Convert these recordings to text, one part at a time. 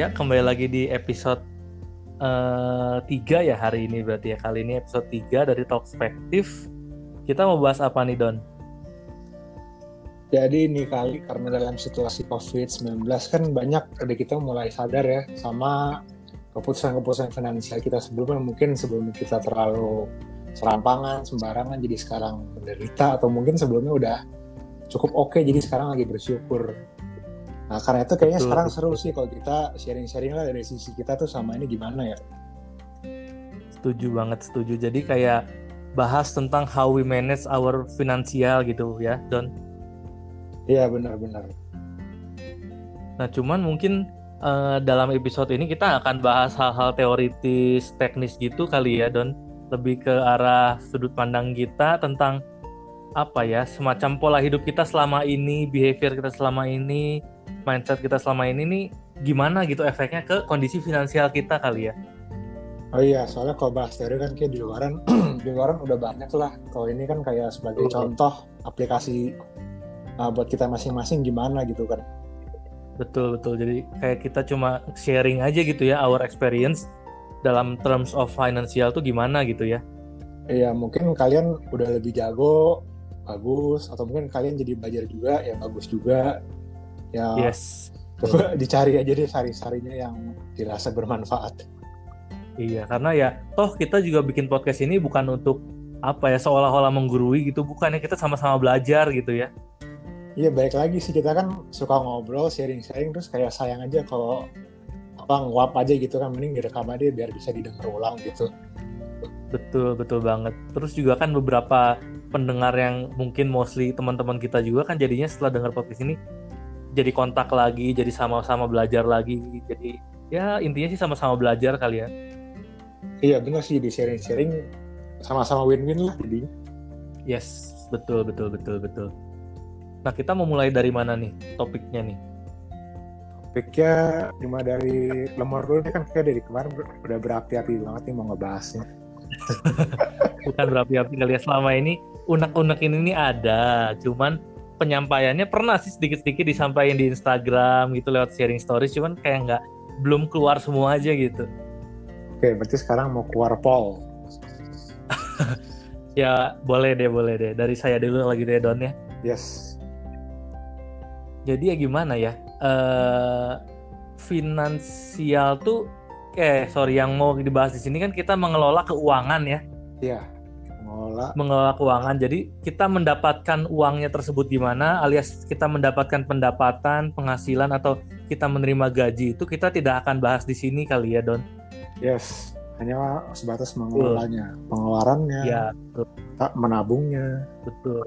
Ya, kembali lagi di episode uh, ya hari ini berarti ya. Kali ini episode 3 dari Talkspektif. Kita mau bahas apa nih, Don? Jadi ini kali karena dalam situasi COVID-19 kan banyak dari kita mulai sadar ya sama keputusan-keputusan finansial kita sebelumnya mungkin sebelum kita terlalu serampangan sembarangan jadi sekarang menderita atau mungkin sebelumnya udah cukup oke okay, jadi sekarang lagi bersyukur nah karena itu kayaknya betul, sekarang betul. seru sih kalau kita sharing-sharing lah dari sisi kita tuh sama ini gimana ya? Setuju banget setuju. Jadi kayak bahas tentang how we manage our finansial gitu ya Don. Iya benar-benar nah cuman mungkin uh, dalam episode ini kita akan bahas hal-hal teoritis teknis gitu kali ya Don. Lebih ke arah sudut pandang kita tentang apa ya semacam pola hidup kita selama ini, behavior kita selama ini, mindset kita selama ini nih gimana gitu efeknya ke kondisi finansial kita kali ya. Oh iya, soalnya kalau bahas teori kan kayak di luaran, di luaran udah banyak lah. Kalau ini kan kayak sebagai Betul. contoh aplikasi uh, buat kita masing-masing gimana gitu kan. Betul betul. Jadi kayak kita cuma sharing aja gitu ya our experience dalam terms of financial tuh gimana gitu ya. Iya, mungkin kalian udah lebih jago bagus atau mungkin kalian jadi belajar juga yang bagus juga ya. Yes. Coba dicari aja deh sari-sarinya yang dirasa bermanfaat. Iya karena ya toh kita juga bikin podcast ini bukan untuk apa ya seolah-olah menggurui gitu bukannya kita sama-sama belajar gitu ya. Iya baik lagi sih kita kan suka ngobrol sharing-sharing terus kayak sayang aja kalau apa nguap aja gitu kan mending direkam aja biar bisa didengar ulang gitu. Betul betul banget. Terus juga kan beberapa pendengar yang mungkin mostly teman-teman kita juga kan jadinya setelah dengar podcast ini jadi kontak lagi, jadi sama-sama belajar lagi. Jadi ya intinya sih sama-sama belajar kali ya. Iya benar sih di sharing-sharing sama-sama win-win lah jadi. Yes, betul betul betul betul. Nah kita mau mulai dari mana nih topiknya nih? Topiknya cuma dari lemor dulu kan kayak dari kemarin udah berapi-api banget nih mau ngebahasnya. Bukan berapi-api kali ya selama ini unek-unek ini ada, cuman penyampaiannya pernah sih sedikit-sedikit disampaikan di Instagram gitu lewat sharing stories, cuman kayak nggak belum keluar semua aja gitu. Oke, berarti sekarang mau keluar poll. ya boleh deh, boleh deh. Dari saya dulu lagi deh Don ya. Yes. Jadi ya gimana ya? Uh, finansial tuh, eh sorry yang mau dibahas di sini kan kita mengelola keuangan ya. Iya mengelola mengelola keuangan. Jadi kita mendapatkan uangnya tersebut di mana, alias kita mendapatkan pendapatan, penghasilan atau kita menerima gaji itu kita tidak akan bahas di sini kali ya Don. Yes, hanya sebatas mengelolanya, betul. pengeluarannya, ya, betul. tak menabungnya. Betul.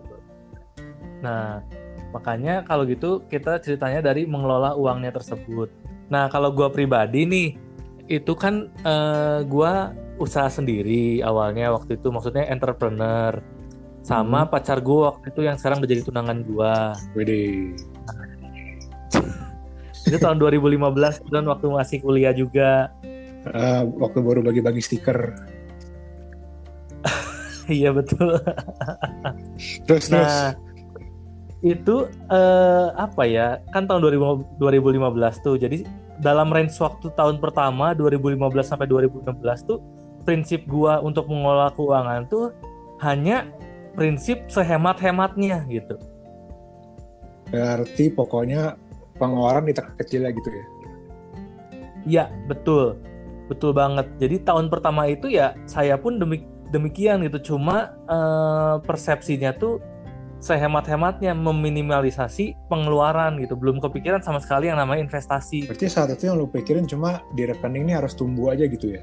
Nah, makanya kalau gitu kita ceritanya dari mengelola uangnya tersebut. Nah, kalau gue pribadi nih, itu kan uh, eh, gue usaha sendiri awalnya waktu itu maksudnya entrepreneur sama hmm. pacar gue waktu itu yang sekarang menjadi tunangan gue. Wede. itu tahun 2015 dan waktu masih kuliah juga. Uh, waktu baru bagi-bagi stiker. iya betul. terus nah, terus. itu uh, apa ya? Kan tahun 2000, 2015 tuh. Jadi dalam range waktu tahun pertama 2015 sampai 2016 tuh prinsip gua untuk mengelola keuangan tuh hanya prinsip sehemat-hematnya gitu. Berarti pokoknya pengeluaran di kecil gitu ya? Iya, betul. Betul banget. Jadi tahun pertama itu ya saya pun demik demikian gitu. Cuma eh, persepsinya tuh sehemat-hematnya meminimalisasi pengeluaran gitu. Belum kepikiran sama sekali yang namanya investasi. Berarti saat itu yang lu pikirin cuma di rekening ini harus tumbuh aja gitu ya?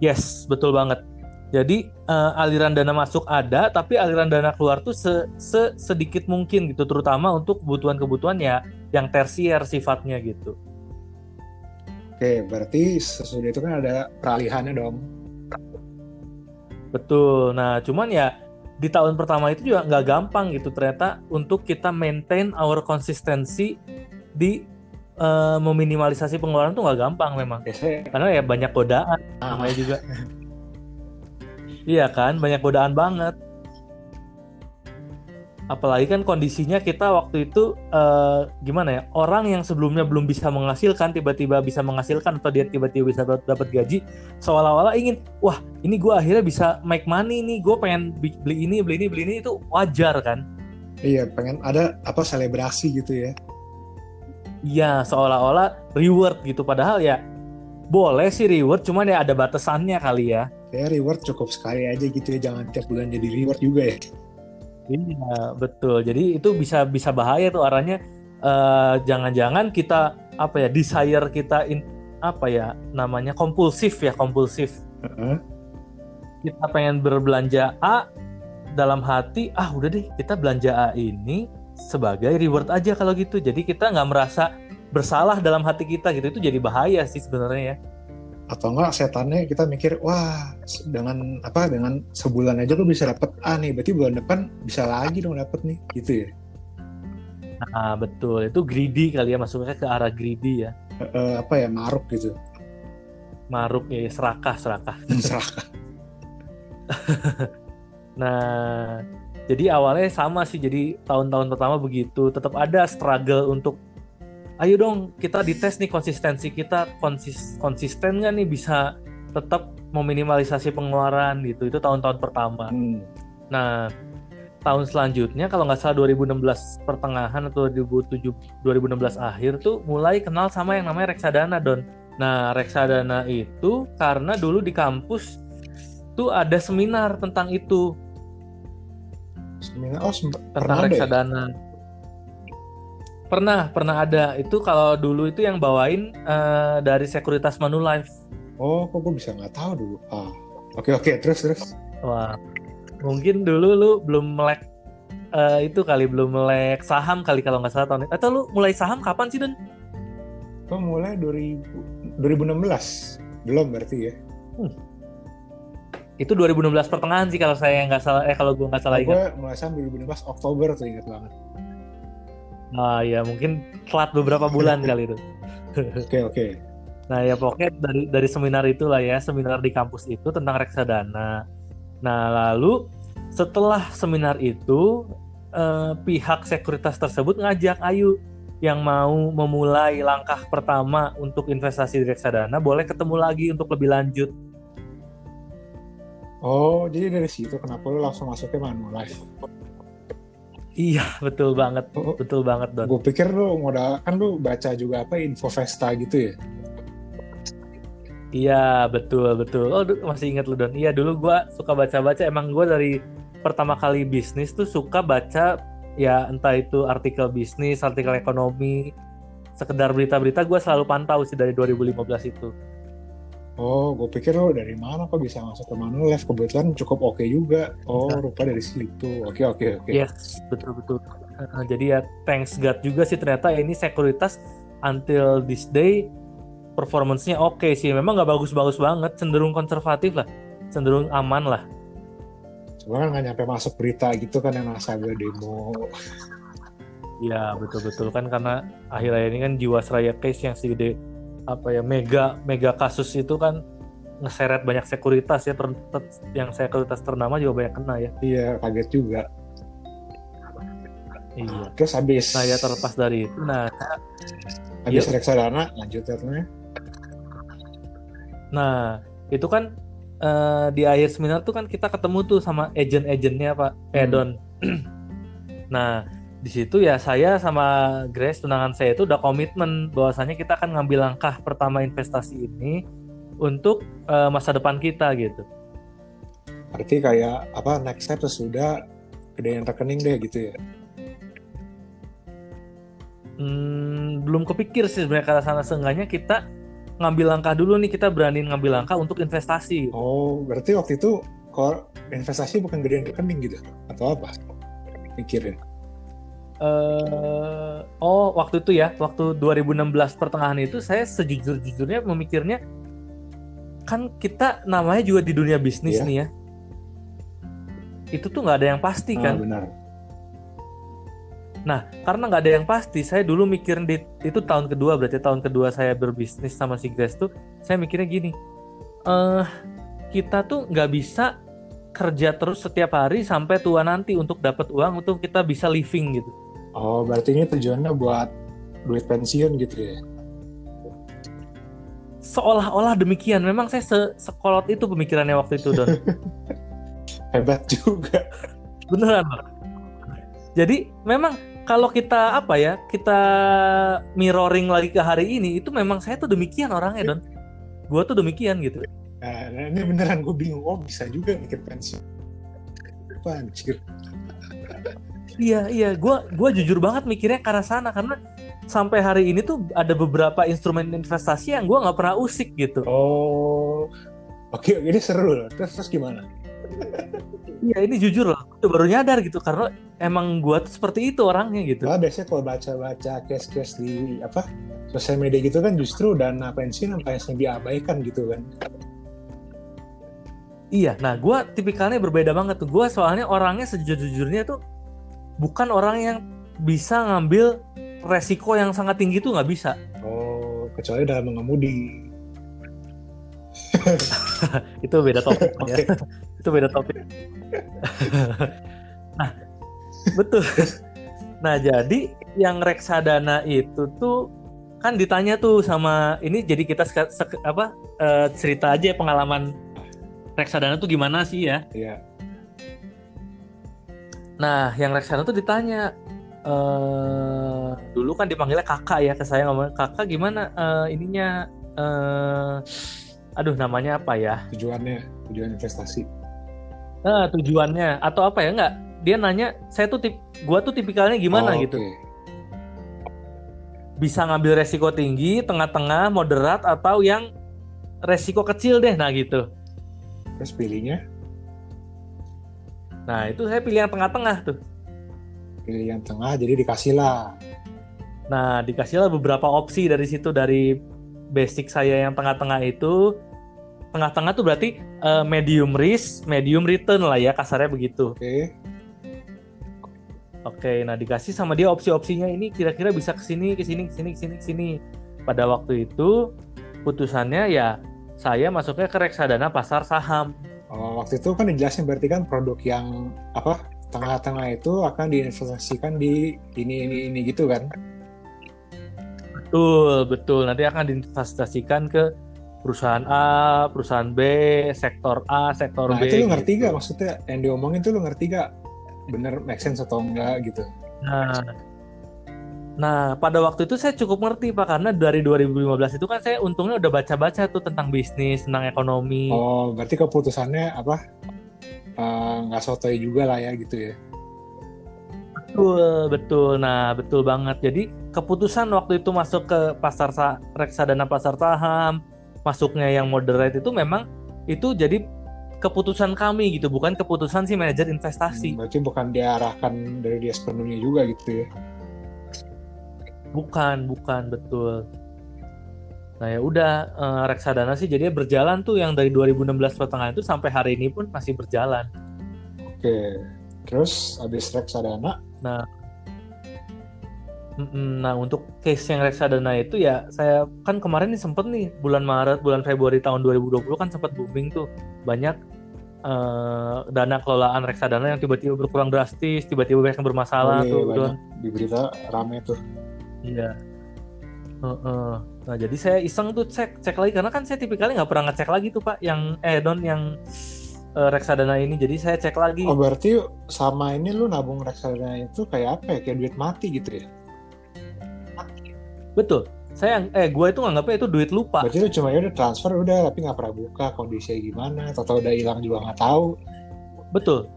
Yes, betul banget. Jadi uh, aliran dana masuk ada, tapi aliran dana keluar tuh se, se sedikit mungkin gitu, terutama untuk kebutuhan-kebutuhan ya yang tersier sifatnya gitu. Oke, berarti sesudah itu kan ada peralihannya dong. Betul. Nah, cuman ya di tahun pertama itu juga nggak gampang gitu. Ternyata untuk kita maintain our konsistensi di uh, meminimalisasi pengeluaran tuh nggak gampang memang. Karena ya banyak godaan ah. namanya juga. Iya kan? Banyak godaan banget apalagi kan kondisinya kita waktu itu uh, gimana ya orang yang sebelumnya belum bisa menghasilkan tiba-tiba bisa menghasilkan atau dia tiba-tiba bisa dapat gaji seolah-olah ingin wah ini gue akhirnya bisa make money nih gue pengen beli ini beli ini beli ini itu wajar kan? Iya pengen ada apa selebrasi gitu ya? Iya seolah-olah reward gitu. Padahal ya boleh sih reward cuman ya ada batasannya kali ya. Ya reward cukup sekali aja gitu ya jangan tiap bulan jadi reward juga ya Iya betul. Jadi itu bisa bisa bahaya tuh arahnya. eh, jangan-jangan kita apa ya desire kita in, apa ya namanya kompulsif ya kompulsif. Uh-huh. Kita pengen berbelanja A dalam hati ah udah deh kita belanja A ini sebagai reward aja kalau gitu. Jadi kita nggak merasa bersalah dalam hati kita gitu itu jadi bahaya sih sebenarnya ya atau enggak setannya kita mikir wah dengan apa dengan sebulan aja gue bisa dapet A nih berarti bulan depan bisa lagi dong dapet nih. Gitu ya? Nah betul. Itu greedy kali ya masuknya ke arah greedy ya. E, e, apa ya maruk gitu. Maruk ya serakah serakah. Serakah. Nah jadi awalnya sama sih jadi tahun-tahun pertama begitu. Tetap ada struggle untuk ayo dong kita dites nih konsistensi kita konsis konsisten nggak nih bisa tetap meminimalisasi pengeluaran gitu itu tahun-tahun pertama hmm. nah tahun selanjutnya kalau nggak salah 2016 pertengahan atau 2007 2016 akhir tuh mulai kenal sama yang namanya reksadana don nah reksadana itu karena dulu di kampus tuh ada seminar tentang itu seminar oh tentang ya? reksadana ya? Pernah, pernah ada. Itu kalau dulu itu yang bawain uh, dari Sekuritas Manulife. Oh, kok gue bisa nggak tahu dulu. Ah, oke oke, terus terus. Wah, mungkin dulu lu belum melek uh, itu kali belum melek saham kali kalau nggak salah tahun. Atau lu mulai saham kapan sih Dan? Gue mulai 2000, 2016. Belum berarti ya. Hmm. Itu 2016 pertengahan sih kalau saya nggak salah. Eh kalau gue nggak salah ingat. Gue mulai saham 2016 Oktober tuh ingat banget. Ah ya mungkin telat beberapa bulan kali itu. Oke oke. Okay. Nah ya pokoknya dari dari seminar itulah ya seminar di kampus itu tentang reksadana. Nah lalu setelah seminar itu eh, pihak sekuritas tersebut ngajak Ayu yang mau memulai langkah pertama untuk investasi di reksadana boleh ketemu lagi untuk lebih lanjut. Oh, jadi dari situ kenapa lu langsung masuknya Manulife? Iya betul banget, oh, betul banget Don. Gue pikir lu modal kan lu baca juga apa info Vesta gitu ya? Iya betul betul. Oh masih ingat lu Don. Iya dulu gue suka baca-baca. Emang gue dari pertama kali bisnis tuh suka baca ya entah itu artikel bisnis, artikel ekonomi, sekedar berita-berita gue selalu pantau sih dari 2015 itu. Oh, gue pikir lo dari mana kok bisa masuk ke Manulife? Kebetulan cukup oke okay juga. Oh, rupa dari situ. Oke, okay, oke, okay, oke. Okay. Yes, betul betul. Uh, jadi ya thanks God juga sih ternyata ini sekuritas until this day performance-nya oke okay sih. Memang nggak bagus-bagus banget, cenderung konservatif lah, cenderung aman lah. Cuma kan nggak nyampe masuk berita gitu kan yang nasabah demo. Iya betul-betul kan karena akhir-akhir ini kan Jiwasraya case yang segede apa ya mega mega kasus itu kan ngeseret banyak sekuritas ya ter, ter, yang sekuritas ternama juga banyak kena ya. Iya kaget juga. Iya. Terus habis. Nah ya terlepas dari itu. Nah habis iya. reksadana lanjut terusnya. Nah itu kan uh, di akhir seminar tuh kan kita ketemu tuh sama agent-agentnya pak Edon. Hmm. nah di situ ya saya sama Grace tunangan saya itu udah komitmen bahwasanya kita akan ngambil langkah pertama investasi ini untuk uh, masa depan kita gitu. Berarti kayak apa next step sudah gedein rekening deh gitu ya? Hmm, belum kepikir sih sebenarnya karena sana seenggaknya kita ngambil langkah dulu nih kita berani ngambil langkah untuk investasi. Oh, berarti waktu itu kalau investasi bukan gedein rekening gitu atau apa? Pikirin uh, oh waktu itu ya waktu 2016 pertengahan itu saya sejujur-jujurnya memikirnya kan kita namanya juga di dunia bisnis yeah. nih ya itu tuh nggak ada yang pasti ah, kan benar. nah karena nggak ada yang pasti saya dulu mikirin di itu tahun kedua berarti tahun kedua saya berbisnis sama si Grace tuh saya mikirnya gini eh uh, kita tuh nggak bisa kerja terus setiap hari sampai tua nanti untuk dapat uang untuk kita bisa living gitu. Oh, berarti ini tujuannya buat duit pensiun gitu ya? Seolah-olah demikian. Memang saya se sekolot itu pemikirannya waktu itu, Don. Hebat juga. Beneran, Jadi memang kalau kita apa ya, kita mirroring lagi ke hari ini, itu memang saya tuh demikian orangnya, Don. Gua tuh demikian gitu. Nah, ini beneran gue bingung. Oh, bisa juga mikir pensiun. Anjir. Iya, iya. Gue gua jujur banget mikirnya ke arah sana. Karena sampai hari ini tuh ada beberapa instrumen investasi yang gue nggak pernah usik gitu. Oh, oke. Ini seru loh. Terus, terus gimana? Iya ini jujur loh, gue baru nyadar gitu karena emang gue tuh seperti itu orangnya gitu. Nah, biasanya kalau baca-baca case-case di apa sosial media gitu kan justru dana pensiun apa yang diabaikan gitu kan. Iya, nah gue tipikalnya berbeda banget tuh. Gue soalnya orangnya sejujurnya tuh bukan orang yang bisa ngambil resiko yang sangat tinggi tuh nggak bisa. Oh, kecuali dalam mengemudi. itu beda topik ya. itu beda topik. nah, betul. Nah, jadi yang reksadana itu tuh kan ditanya tuh sama ini jadi kita apa uh, cerita aja pengalaman reksadana tuh gimana sih ya? Iya. Nah, yang reksadana tuh ditanya uh, dulu kan dipanggilnya kakak ya ke saya ngomong kakak gimana uh, ininya uh, aduh namanya apa ya? Tujuannya, tujuan investasi. Nah, tujuannya atau apa ya enggak? Dia nanya, saya tuh tip, gua tuh tipikalnya gimana oh, gitu. Bisa ngambil resiko tinggi, tengah-tengah, moderat atau yang resiko kecil deh, nah gitu. Terus pilihnya? Nah itu saya pilih yang tengah-tengah tuh. Pilih yang tengah, jadi dikasih lah. Nah dikasih lah beberapa opsi dari situ dari basic saya yang tengah-tengah itu. Tengah-tengah tuh berarti uh, medium risk, medium return lah ya kasarnya begitu. Oke. Okay. Oke, nah dikasih sama dia opsi-opsinya ini kira-kira bisa ke sini, ke sini, ke sini, ke sini, ke sini. Pada waktu itu putusannya ya saya masuknya ke reksadana pasar saham. Oh, waktu itu kan dijelasin berarti kan produk yang apa tengah-tengah itu akan diinvestasikan di ini ini ini gitu kan? Betul betul nanti akan diinvestasikan ke perusahaan A, perusahaan B, sektor A, sektor nah, B. Nah itu lu ngerti gitu. gak maksudnya yang diomongin tuh lu ngerti gak bener make sense atau enggak gitu? Nah Nah, pada waktu itu saya cukup ngerti Pak karena dari 2015 itu kan saya untungnya udah baca-baca tuh tentang bisnis, tentang ekonomi. Oh, berarti keputusannya apa? Eh, nggak uh, sotoy juga lah ya gitu ya. Betul, betul. Nah, betul banget. Jadi keputusan waktu itu masuk ke pasar reksadana pasar saham, masuknya yang moderate itu memang itu jadi keputusan kami gitu, bukan keputusan si manajer investasi. Hmm, berarti bukan diarahkan dari dia sepenuhnya juga gitu ya. Bukan, bukan betul. Nah ya udah uh, reksadana sih jadinya berjalan tuh yang dari 2016 pertengahan itu sampai hari ini pun masih berjalan. Oke, terus habis reksadana? Nah, nah untuk case yang reksadana itu ya saya kan kemarin nih sempet nih bulan Maret, bulan Februari tahun 2020 kan sempat booming tuh banyak uh, dana kelolaan reksadana yang tiba-tiba berkurang drastis, tiba-tiba banyak yang bermasalah oh, iya, tuh. Banyak. Di berita rame tuh. Iya. Uh, uh. Nah jadi saya iseng tuh cek cek lagi karena kan saya tipikalnya nggak pernah ngecek lagi tuh pak yang eh don yang uh, reksadana ini jadi saya cek lagi. Oh berarti sama ini lu nabung reksadana itu kayak apa ya kayak duit mati gitu ya? Betul. Saya eh gue itu nganggapnya itu duit lupa. Berarti lu cuma ya udah transfer udah tapi nggak pernah buka kondisinya gimana atau udah hilang juga nggak tahu. Betul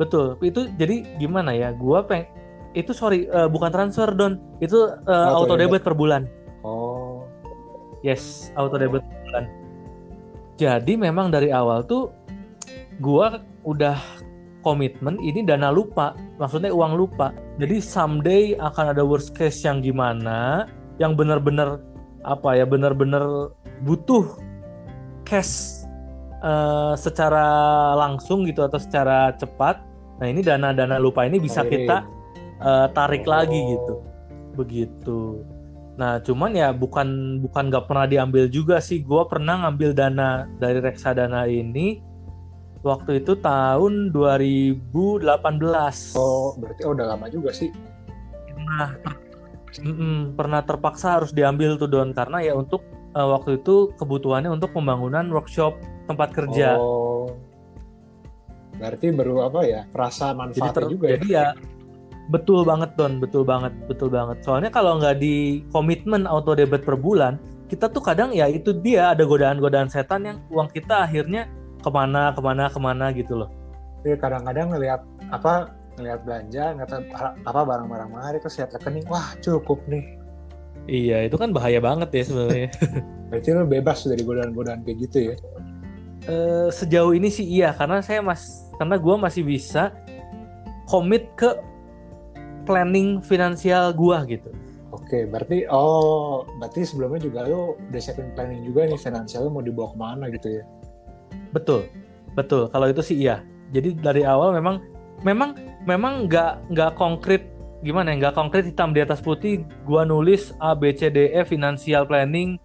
betul itu jadi gimana ya gue peng itu sorry uh, bukan transfer don. Itu uh, auto, auto debit per bulan. Oh. Yes auto debit per bulan. Jadi memang dari awal tuh gua udah komitmen ini dana lupa. Maksudnya uang lupa. Jadi someday akan ada worst case yang gimana yang benar-benar apa ya benar-benar butuh cash uh, secara langsung gitu atau secara cepat. Nah ini dana-dana lupa ini bisa kita uh, tarik oh. lagi gitu begitu nah cuman ya bukan bukan nggak pernah diambil juga sih gue pernah ngambil dana dari reksadana ini Waktu itu tahun 2018. Oh, berarti oh, udah lama juga sih. Pernah, mm-mm, pernah terpaksa harus diambil tuh Don karena ya untuk uh, waktu itu kebutuhannya untuk pembangunan workshop tempat kerja. Oh. Berarti baru apa ya? Rasa manfaatnya ter- juga ya. jadi ya betul banget Don, betul banget, betul banget. Soalnya kalau nggak di komitmen auto debit per bulan, kita tuh kadang ya itu dia ada godaan-godaan setan yang uang kita akhirnya ke mana ke mana ke mana gitu loh. Jadi kadang-kadang ngelihat apa ngelihat belanja ngeliat apa barang-barang mahal terus lihat rekening wah cukup nih Iya, itu kan bahaya banget ya sebenarnya. berarti lo bebas dari godaan-godaan kayak gitu ya Eh, sejauh ini sih iya, karena saya mas, karena gue masih bisa komit ke planning finansial gua gitu. oke berarti oh berarti sebelumnya juga lo udah siapin planning juga nih finansial mau dibawa ke mana gitu ya Betul, betul. Kalau itu sih iya. Jadi dari awal memang, memang, memang nggak nggak konkret gimana ya, nggak konkret hitam di atas putih. Gua nulis A B C D E financial planning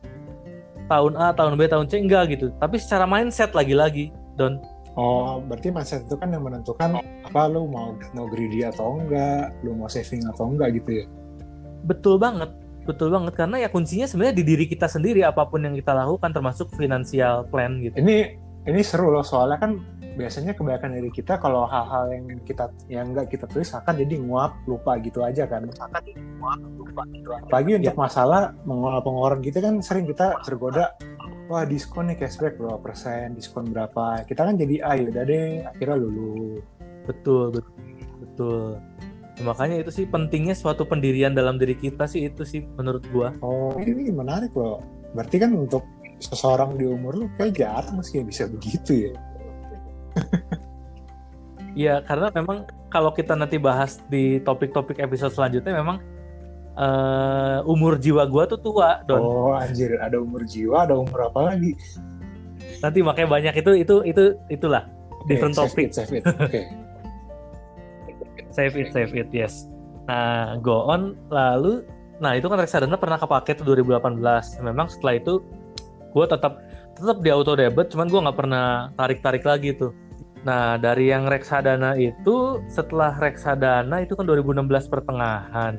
tahun A, tahun B, tahun C enggak gitu. Tapi secara mindset lagi-lagi, Don. Oh. Berarti mindset itu kan yang menentukan apa lo mau mau greedy atau enggak lo mau saving atau enggak gitu ya? Betul banget, betul banget. Karena ya kuncinya sebenarnya di diri kita sendiri apa pun yang kita lakukan termasuk financial plan gitu. ini ini seru loh soalnya kan biasanya kebanyakan dari kita kalau hal-hal yang kita yang enggak kita tulis akan jadi nguap lupa gitu aja kan. Akan jadi nguap lupa gitu aja. apalagi untuk masalah mengelola pengeluaran kita kan sering kita tergoda wah diskon nih cashback berapa persen? Diskon berapa? Kita kan jadi ah yaudah deh akhirnya lulu Betul, betul, betul. Nah, makanya itu sih pentingnya suatu pendirian dalam diri kita sih itu sih menurut gua. oh ini menarik loh. Berarti kan untuk seseorang di umur lu kayak jarang sih yang bisa begitu ya. Iya, karena memang kalau kita nanti bahas di topik-topik episode selanjutnya memang eh, umur jiwa gua tuh tua, Don. oh anjir ada umur jiwa ada umur apa lagi Nanti makanya banyak itu itu itu itulah Oke, different save topic. it, save it. oke Save it, save it, yes. Nah, go on lalu nah itu kan reksadana pernah kepake tuh 2018. Memang setelah itu gua tetap tetap di auto debit, cuman gua nggak pernah tarik-tarik lagi tuh. Nah, dari yang reksadana itu setelah reksadana itu kan 2016 pertengahan.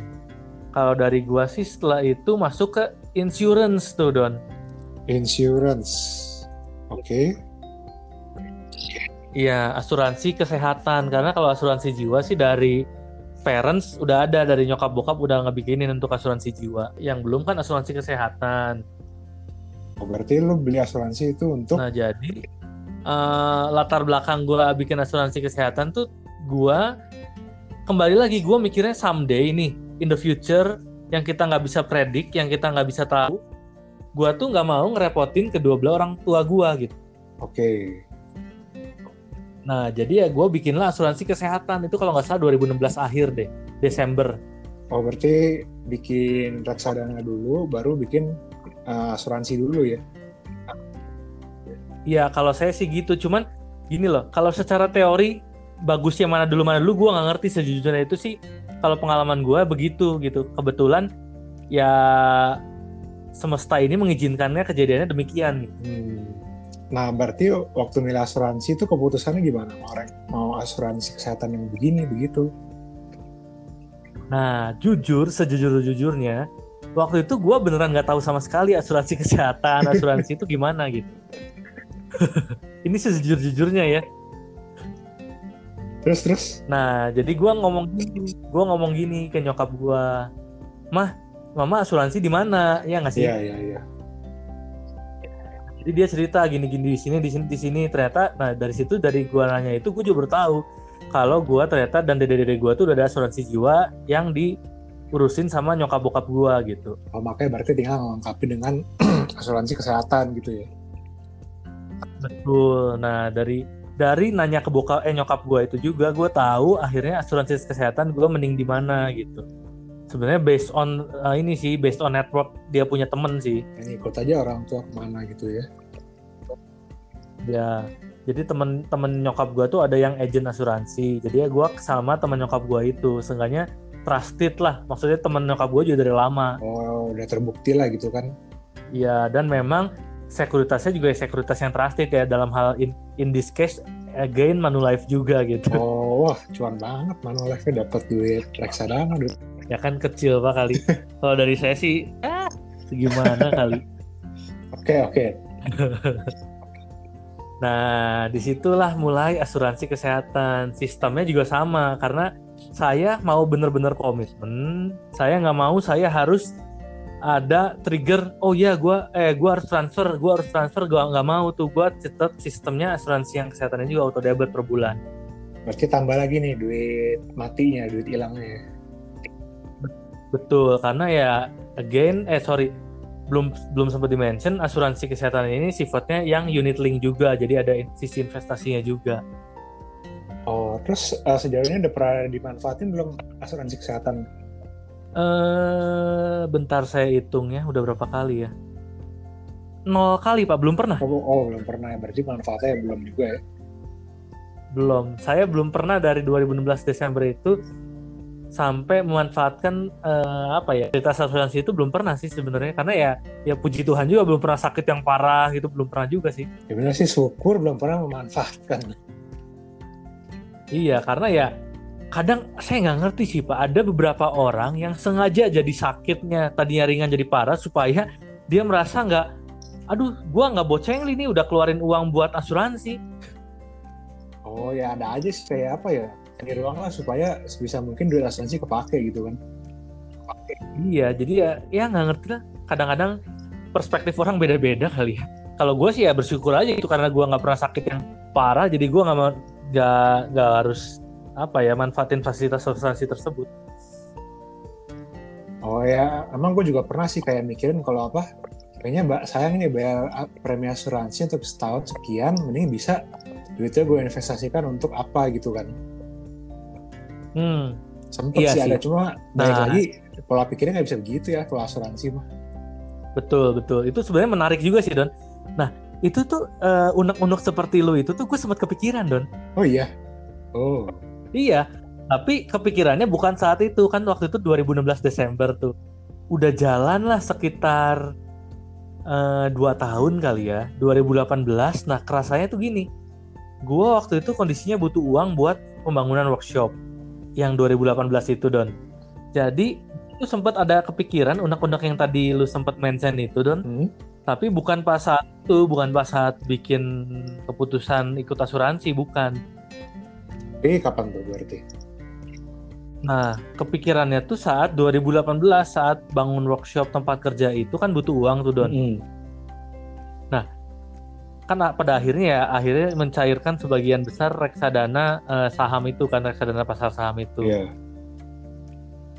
Kalau dari gua sih setelah itu masuk ke insurance tuh, Don. Insurance. Oke. Iya, asuransi kesehatan. Karena kalau asuransi jiwa sih dari parents udah ada dari nyokap bokap udah ngebikinin untuk asuransi jiwa. Yang belum kan asuransi kesehatan. Oh, berarti lu beli asuransi itu untuk Nah, jadi eh, latar belakang gua bikin asuransi kesehatan tuh gua kembali lagi gua mikirnya someday nih in the future yang kita nggak bisa predik, yang kita nggak bisa tahu. Gua tuh nggak mau ngerepotin kedua belah orang tua gua gitu. Oke. Nah, jadi ya gue bikinlah asuransi kesehatan itu kalau nggak salah 2016 akhir deh, Desember. Oh, berarti bikin reksadana dulu baru bikin uh, asuransi dulu ya. Iya, kalau saya sih gitu. Cuman gini loh, kalau secara teori bagusnya mana dulu mana dulu gue nggak ngerti sejujurnya itu sih. Kalau pengalaman gue begitu gitu. Kebetulan ya semesta ini mengizinkannya kejadiannya demikian. Hmm. Nah, berarti waktu milih asuransi itu keputusannya gimana? Orang mau asuransi kesehatan yang begini begitu? Nah, jujur sejujur-jujurnya, waktu itu gue beneran nggak tahu sama sekali asuransi kesehatan, asuransi itu gimana gitu. Ini sejujur-jujurnya ya. Terus terus? Nah, jadi gua ngomong gini, gua ngomong gini ke nyokap gua, mah, mama asuransi di mana? Ya nggak sih? Iya iya iya. Jadi dia cerita gini-gini di sini, di sini, di sini. Ternyata, nah dari situ dari gua nanya itu, gua juga baru tahu kalau gua ternyata dan dede-dede gua tuh udah ada asuransi jiwa yang diurusin sama nyokap bokap gua gitu. Oh, makanya berarti tinggal melengkapi dengan asuransi kesehatan gitu ya. Betul. Nah dari dari nanya ke bokap eh nyokap gua itu juga gua tahu akhirnya asuransi kesehatan gua mending di mana gitu. Sebenarnya based on uh, ini sih based on network dia punya temen sih. Ini ikut aja orang tua ke mana gitu ya. Ya, jadi temen-temen nyokap gua tuh ada yang agent asuransi. Jadi ya gua sama temen nyokap gua itu, seenggaknya trusted lah. Maksudnya temen nyokap gua juga dari lama. Oh, udah terbukti lah gitu kan. Iya, dan memang sekuritasnya juga sekuritas yang trusted ya dalam hal in, in this case again Manulife juga gitu. Oh, wah, cuan banget Manulife-nya dapat duit reksadana, duit. Ya kan kecil pak kali. Kalau dari saya sih, ah, gimana kali. Oke, oke. Nah, di situlah mulai asuransi kesehatan. Sistemnya juga sama karena saya mau bener-bener komitmen. Saya nggak mau saya harus ada trigger oh ya gue eh gue harus transfer gue harus transfer gue nggak mau tuh gue tetap sistemnya asuransi yang kesehatannya juga auto debit per bulan. Berarti tambah lagi nih duit matinya duit hilangnya. Betul karena ya again eh sorry belum belum sempat dimention asuransi kesehatan ini sifatnya yang unit link juga jadi ada sisi investasinya juga. Oh terus uh, sejauh ini udah pernah dimanfaatin belum asuransi kesehatan Eh, bentar saya hitung ya, udah berapa kali ya? Nol kali pak, belum pernah. Oh, oh belum pernah ya, berarti manfaatnya belum juga ya? Belum, saya belum pernah dari 2016 Desember itu sampai memanfaatkan uh, apa ya cerita asuransi itu belum pernah sih sebenarnya karena ya ya puji Tuhan juga belum pernah sakit yang parah gitu belum pernah juga sih. Ya benar sih syukur belum pernah memanfaatkan. Iya karena ya kadang saya nggak ngerti sih pak. Ada beberapa orang yang sengaja jadi sakitnya tadinya ringan jadi parah supaya dia merasa nggak aduh gua nggak boceng ini udah keluarin uang buat asuransi. Oh ya ada aja sih kayak apa ya cari ruang lah supaya sebisa mungkin duit asuransi kepake gitu kan. Kepake. iya jadi ya ya nggak ngerti lah. Kadang-kadang perspektif orang beda-beda kali ya. Kalau gue sih ya bersyukur aja itu karena gue nggak pernah sakit yang parah jadi gue nggak nggak nggak harus apa ya manfaatin fasilitas asuransi tersebut. Oh ya, emang gue juga pernah sih kayak mikirin kalau apa, kayaknya mbak sayang nih bayar premi asuransi untuk setahun sekian, mending bisa duitnya gue investasikan untuk apa gitu kan. Hmm. Sempet iya sih, ada cuma nah, lagi pola pikirnya nggak bisa begitu ya kalau asuransi mah. Betul betul, itu sebenarnya menarik juga sih Don. Nah itu tuh uh, unek-unek seperti lo itu tuh gue sempat kepikiran Don. Oh iya. Oh. Iya, tapi kepikirannya bukan saat itu kan waktu itu 2016 Desember tuh. Udah jalan lah sekitar uh, dua tahun kali ya, 2018. Nah kerasanya tuh gini, gue waktu itu kondisinya butuh uang buat pembangunan workshop yang 2018 itu Don. Jadi itu sempat ada kepikiran unek-unek yang tadi lu sempat mention itu Don. Hmm? Tapi bukan pas saat itu, bukan pas saat bikin keputusan ikut asuransi, bukan ini kapan tuh berarti? Nah, kepikirannya tuh saat 2018 saat bangun workshop tempat kerja itu kan butuh uang tuh Don. Mm. Nah, kan pada akhirnya ya akhirnya mencairkan sebagian besar reksadana eh, saham itu kan reksadana pasar saham itu. Yeah.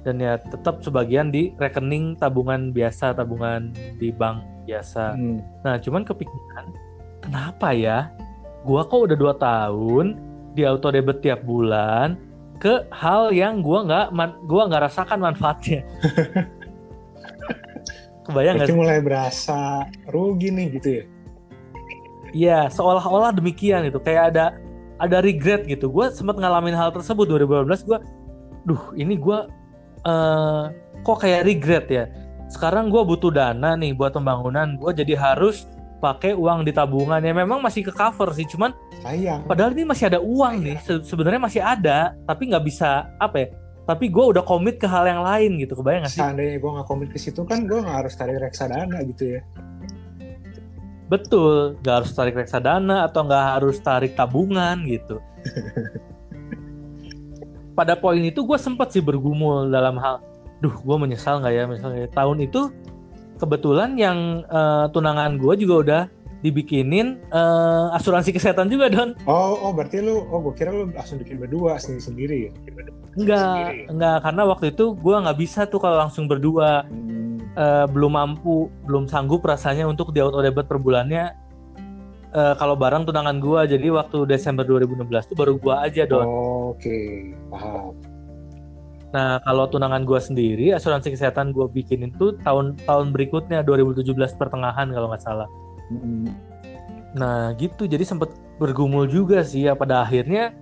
Dan ya tetap sebagian di rekening tabungan biasa, tabungan di bank biasa. Mm. Nah, cuman kepikiran kenapa ya? Gua kok udah dua tahun di auto debit tiap bulan ke hal yang gua nggak gua nggak rasakan manfaatnya. Kebayang nggak? mulai berasa rugi nih gitu ya? Iya, seolah-olah demikian itu. Kayak ada ada regret gitu. Gue sempat ngalamin hal tersebut 2012. Gue, duh ini gue uh, kok kayak regret ya. Sekarang gue butuh dana nih buat pembangunan. Gue jadi harus pakai uang di tabungan. Ya memang masih ke cover sih cuman sayang. padahal ini masih ada uang sayang. nih Se sebenarnya masih ada tapi nggak bisa apa ya tapi gue udah komit ke hal yang lain gitu kebayang gak sih? Seandainya gue nggak komit ke situ kan gue nggak harus tarik reksadana gitu ya. Betul nggak harus tarik reksadana atau nggak harus tarik tabungan gitu. Pada poin itu gue sempat sih bergumul dalam hal duh gue menyesal nggak ya? Misalnya tahun itu kebetulan yang uh, tunangan gue juga udah dibikinin uh, asuransi kesehatan juga don. Oh, oh berarti lu, oh gue kira lu langsung bikin berdua sendiri sendiri ya? Enggak, sendiri. enggak karena waktu itu gue nggak bisa tuh kalau langsung berdua, hmm. uh, belum mampu, belum sanggup rasanya untuk di auto debit per bulannya. Uh, kalau barang tunangan gue, jadi waktu Desember 2016 tuh baru gue aja don. Oh, Oke, okay. paham. Nah, kalau tunangan gue sendiri, asuransi kesehatan gue bikinin tuh tahun tahun berikutnya 2017 pertengahan kalau nggak salah. Mm-hmm. Nah, gitu. Jadi sempat bergumul juga sih ya pada akhirnya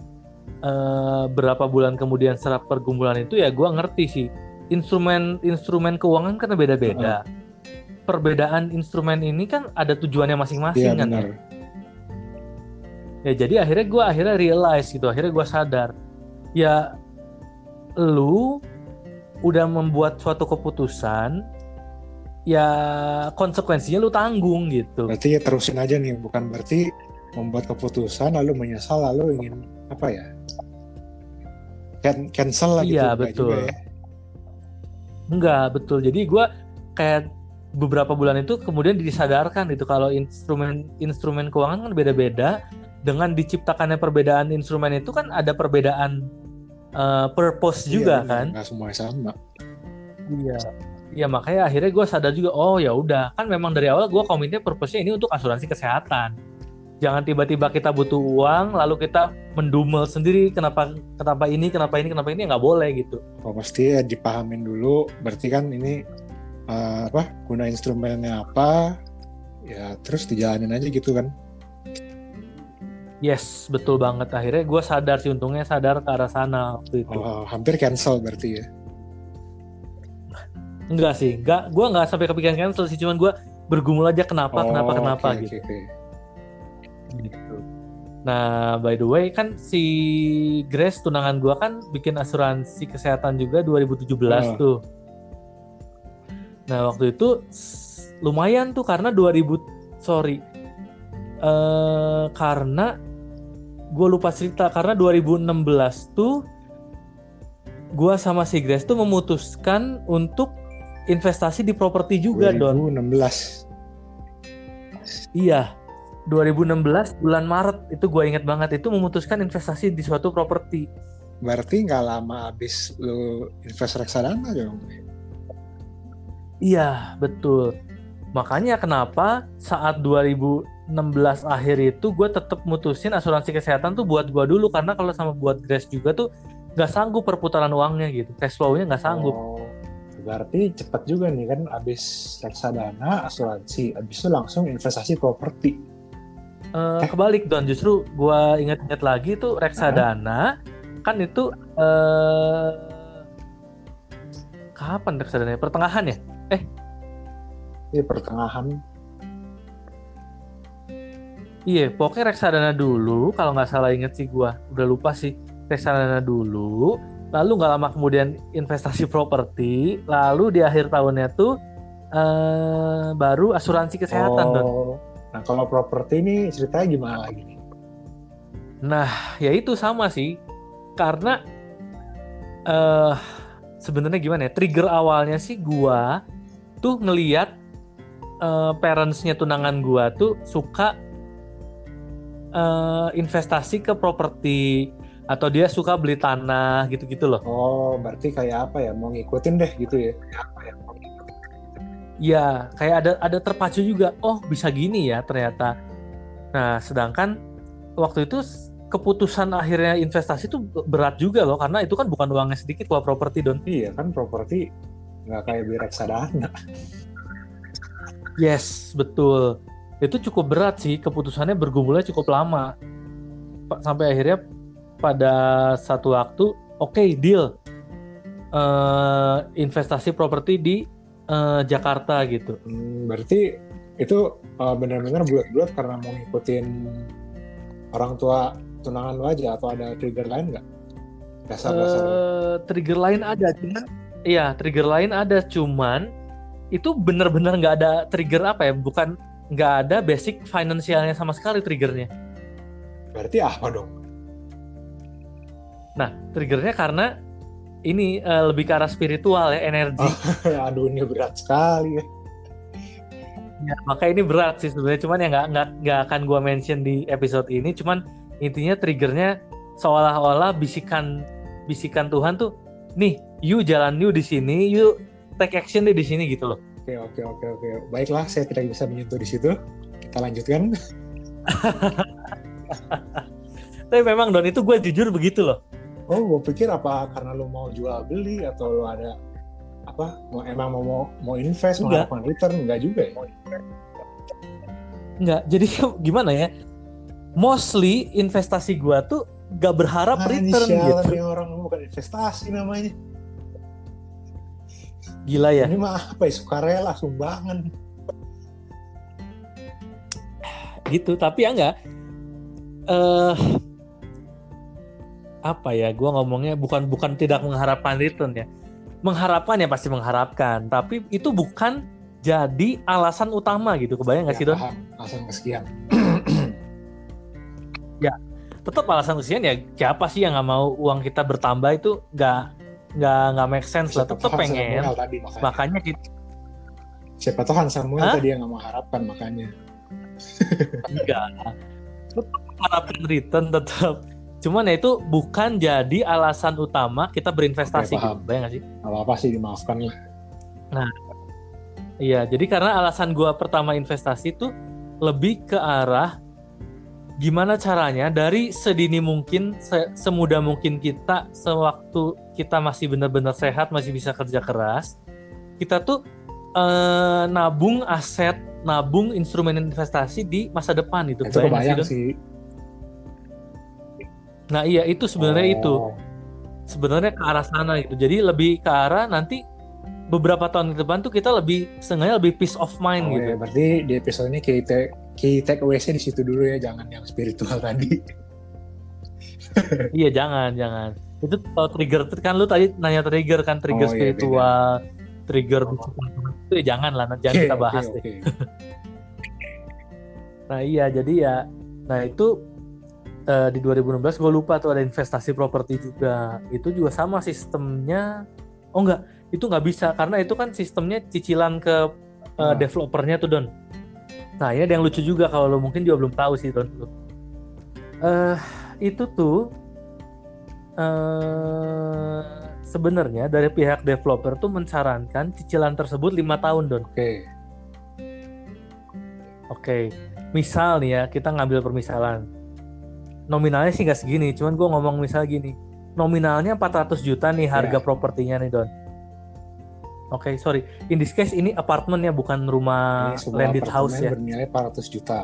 uh, berapa bulan kemudian setelah pergumulan itu ya gue ngerti sih instrumen instrumen keuangan kan beda-beda. Mm-hmm. Perbedaan instrumen ini kan ada tujuannya masing-masing iya, kan. Ya, ya jadi akhirnya gue akhirnya realize gitu akhirnya gue sadar ya lu udah membuat suatu keputusan ya konsekuensinya lu tanggung gitu. Berarti ya terusin aja nih bukan berarti membuat keputusan lalu menyesal lalu ingin apa ya? Can cancel lah gitu iya enggak betul. juga ya. enggak betul. Jadi gue kayak beberapa bulan itu kemudian disadarkan gitu kalau instrumen instrumen keuangan kan beda-beda. Dengan diciptakannya perbedaan instrumen itu kan ada perbedaan uh, purpose juga Iya, kan nggak semuanya sama Iya. Iya makanya akhirnya gue sadar juga oh ya udah kan memang dari awal gue komitnya purpose-nya ini untuk asuransi kesehatan. Jangan tiba-tiba kita butuh uang lalu kita mendumel sendiri kenapa kenapa ini kenapa ini kenapa ini nggak boleh gitu. oh, pasti ya dipahamin dulu berarti kan ini eh, apa guna instrumennya apa ya terus dijalanin aja gitu kan Yes betul banget akhirnya gue sadar sih untungnya sadar ke arah sana waktu itu. oh, hampir cancel berarti ya Enggak sih, enggak gue nggak sampai kepikiran cancel sih cuman gue bergumul aja kenapa kenapa Oh, kenapa oke, gitu. oke, oke. gitu. Nah, by the way kan si Grace tunangan gua kan bikin asuransi kesehatan juga 2017 Oh. tuh. Nah, waktu itu lumayan tuh karena 2000 sorry. eh karena gue lupa cerita karena 2016 tuh gua sama si Grace tuh memutuskan untuk investasi di properti juga, Don. 2016 Iya, 2016 bulan Maret itu gue inget banget itu memutuskan investasi di suatu properti. berarti nggak lama habis lu invest reksadana dong Iya, betul. Makanya kenapa saat 2016 akhir itu gue tetap mutusin asuransi kesehatan tuh buat gue dulu. Karena kalau sama buat Grace juga tuh nggak sanggup perputaran uangnya gitu, cash flow-nya nggak sanggup. Oh, berarti cepet juga nih kan habis reksadana asuransi. Habis itu langsung investasi properti. Eh, kebalik Don, justru gue inget-inget lagi tuh reksadana kan itu eh kapan reksadana? Pertengahan ya? ini pertengahan Iya, pokoknya reksadana dulu. Kalau nggak salah inget sih gua, udah lupa sih. Reksadana dulu, lalu nggak lama kemudian investasi properti, lalu di akhir tahunnya tuh eh, baru asuransi kesehatan, Don. oh nah kalau properti ini ceritanya gimana lagi nih Nah, ya itu sama sih, karena eh sebenarnya gimana ya? Trigger awalnya sih gua tuh ngeliat eh, parentsnya tunangan gua tuh suka eh, investasi ke properti atau dia suka beli tanah gitu-gitu loh. oh berarti kayak apa ya mau ngikutin deh gitu ya Ya, kayak ada ada terpacu juga. Oh, bisa gini ya ternyata. Nah, sedangkan waktu itu keputusan akhirnya investasi itu berat juga loh karena itu kan bukan uangnya sedikit kalau properti Don. iya kan properti nggak kayak beli reksadana Yes, betul. Itu cukup berat sih, keputusannya bergumulnya cukup lama. Pa- Sampai akhirnya pada satu waktu, oke deal. Eh, investasi properti di eh, Jakarta gitu. Hmm, berarti itu uh, benar-benar bulat-bulat karena mau ngikutin orang tua tunangan lo aja atau ada trigger lain nggak? Dasar-dasar. Eh, trigger lain ada, cuman iya trigger lain ada, cuman itu bener-bener nggak ada trigger apa ya? Bukan nggak ada basic finansialnya sama sekali triggernya. Berarti apa dong? Nah, triggernya karena ini eh, lebih ke arah spiritual ya, energi. Aduh ini berat sekali ya. Ya, maka ini berat sih sebenarnya, cuman ya nggak nggak nggak akan gua mention di episode ini, cuman intinya triggernya seolah-olah bisikan bisikan Tuhan tuh, nih, you jalan you di sini, you take action deh di sini gitu loh. Oke oke oke oke. Baiklah saya tidak bisa menyentuh di situ. Kita lanjutkan. Tapi memang Don itu gue jujur begitu loh. Oh gue pikir apa karena lo mau jual beli atau lo ada apa? Mau emang mau mau, mau invest mau Enggak. melakukan return enggak juga ya? Nggak, jadi gimana ya? Mostly investasi gue tuh gak berharap Ah, ini return sialan gitu. orang bukan investasi namanya. Gila ya. Ini mah apa ya? Sukarela, sumbangan. gitu tapi ya enggak eh apa ya gue ngomongnya bukan bukan tidak mengharapkan return ya mengharapkan ya pasti mengharapkan tapi itu bukan jadi alasan utama gitu kebayang nggak Ya, sih Don? Alasan kesekian. Tetap alasan kesekian ya siapa sih yang nggak mau uang kita bertambah itu nggak nggak nggak make sense lah tetap pengen Samuel tadi makanya. makanya kita Siapa tahu Hans Samuel Hah? tadi yang nggak mengharapkan makanya. enggak tetap mengharapkan return tetap cuman ya itu bukan jadi alasan utama kita berinvestasi Oke, paham. gitu bayang nggak sih? Gak apa-apa sih dimaafkan lah. Iya, jadi karena alasan gua pertama investasi tuh lebih ke arah gimana caranya dari sedini mungkin, se- semudah mungkin kita, sewaktu kita masih benar-benar sehat, masih bisa kerja keras, kita tuh eh, nabung aset, nabung instrumen investasi di masa depan itu. Itu kebayang sih. Nah iya itu sebenarnya itu, Oh, sebenarnya ke arah sana gitu. Jadi lebih ke arah nanti beberapa tahun ke depan tuh kita lebih, setengahnya lebih peace of mind Oh gitu. ya, berarti di episode ini take, key takeaways-nya di situ dulu ya, jangan yang spiritual tadi. Iya jangan jangan. Itu kalau trigger kan lu tadi nanya trigger kan trigger Oh, iya, spiritual, trigger itu ya jangan lah jangan Oke, kita bahas oke, deh. Nah iya jadi ya, nah itu eh, di 2016 gue lupa tuh ada investasi properti juga. Itu juga sama sistemnya. Oh enggak, itu nggak bisa karena itu kan sistemnya cicilan ke Ah. developernya tuh Don. Nah ini ada yang lucu juga kalau lo mungkin juga belum tahu sih Don. Eh itu tuh eh sebenarnya dari pihak developer tuh mensarankan cicilan tersebut lima tahun Don. Oke, Oke, misal nih ya kita ngambil permisalan. Nominalnya sih nggak segini, cuman gue ngomong misal gini. Nominalnya 400 juta nih harga Ya. propertinya nih Don. Oke, sorry. In this case ini apartemen ya, bukan rumah ini landed house apartemen ya. bernilai 400 juta.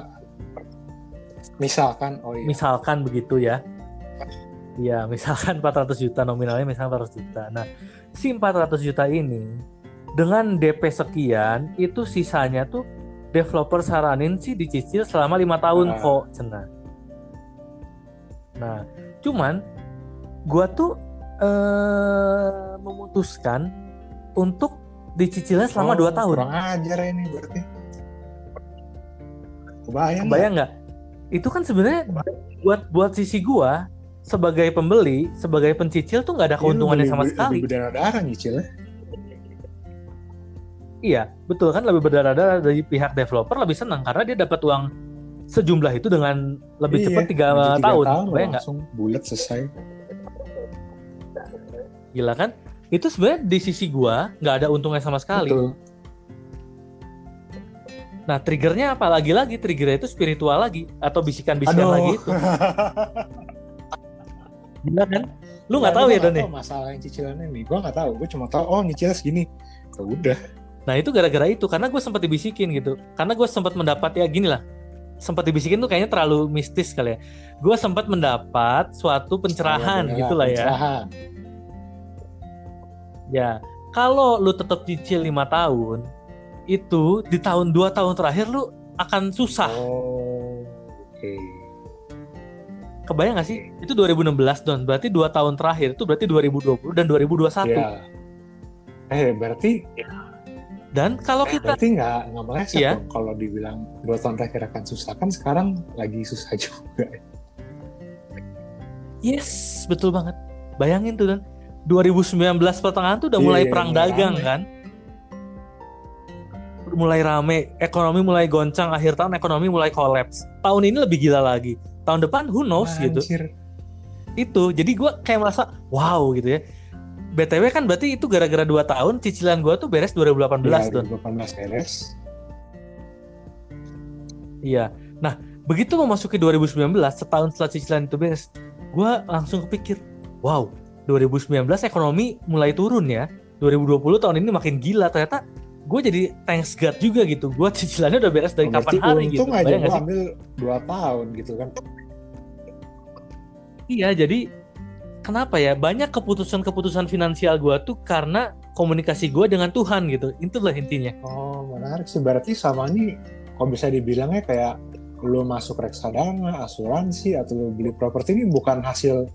Misalkan, oh iya. Misalkan begitu ya. Iya, misalkan 400 juta nominalnya misalkan 400 juta. Nah, si 400 juta ini dengan DP sekian itu sisanya tuh developer saranin sih dicicil selama lima tahun Ah. kok, cenah. Nah, cuman gua tuh eh memutuskan untuk dicicilnya selama Oh, dua tahun. Kurang ajar ini berarti. Kebayang nggak? Bayang nggak? Itu kan sebenarnya buat buat sisi gua sebagai pembeli, sebagai pencicil tuh nggak ada Ini keuntungannya lebih- sama lebih sekali. berdarah-darah nyicilnya. Iya, betul kan lebih berdarah-darah dari pihak developer lebih senang karena dia dapat uang sejumlah itu dengan lebih Iya, cepat tiga tahun. tahun Bayang nggak? bulat selesai. Gila kan? Itu sebenarnya di sisi gua nggak ada untungnya sama sekali. Betul. Nah, triggernya apa lagi-lagi? Triggernya itu spiritual lagi atau bisikan-bisikan lagi itu. Gila kan? Lu nggak tahu gua ya Don ya? tahu masalah yang cicilan ini. Gue nggak tahu. Gue cuma tahu oh nyicilnya segini. Ya udah. Nah itu gara-gara itu karena gue sempat dibisikin gitu. Karena gue sempat mendapat ya gini lah. Sempat dibisikin tuh kayaknya terlalu mistis kali ya. Gue sempat mendapat suatu pencerahan Ya, gitu lah ya. Pencerahan. Ya kalau lu tetap cicil lima tahun itu di tahun dua tahun terakhir lu akan susah. Oh. Oke. Kebayang gak sih? Itu 2016 don. Berarti dua tahun terakhir itu berarti 2020 dan 2021. Ya. Eh berarti Dan kalau kita berarti nggak nggak meleset Iya. dong kalau dibilang dua tahun terakhir akan susah kan sekarang lagi susah juga. yes betul banget. Bayangin tuh dan 2019 pertengahan tuh udah Iya, mulai iya, perang mulai dagang rame. kan. Mulai rame, ekonomi mulai goncang, akhir tahun ekonomi mulai kolaps. Tahun ini lebih gila lagi. Tahun depan who knows gitu. Anjir. Itu. Jadi gua kayak merasa wow gitu ya. BTW kan berarti itu gara-gara 2 tahun cicilan gua tuh beres 2018 Iya, Don. 2018 beres. Iya. Nah, begitu memasuki 2019, setahun setelah cicilan itu beres, gue langsung kepikir, wow, 2019 ekonomi mulai turun ya. 2020 tahun ini makin gila. Ternyata gue jadi thanks God juga gitu. Gue cicilannya udah beres dari Oh, kapan berarti hari gitu. aja gue sih? ambil dua tahun gitu kan. Iya, jadi kenapa ya? Banyak keputusan-keputusan finansial gue tuh karena komunikasi gue dengan Tuhan gitu. Itulah intinya. Oh menarik sih berarti sama ini kalau bisa dibilangnya kayak lu masuk reksadana, asuransi atau lu beli properti ini bukan hasil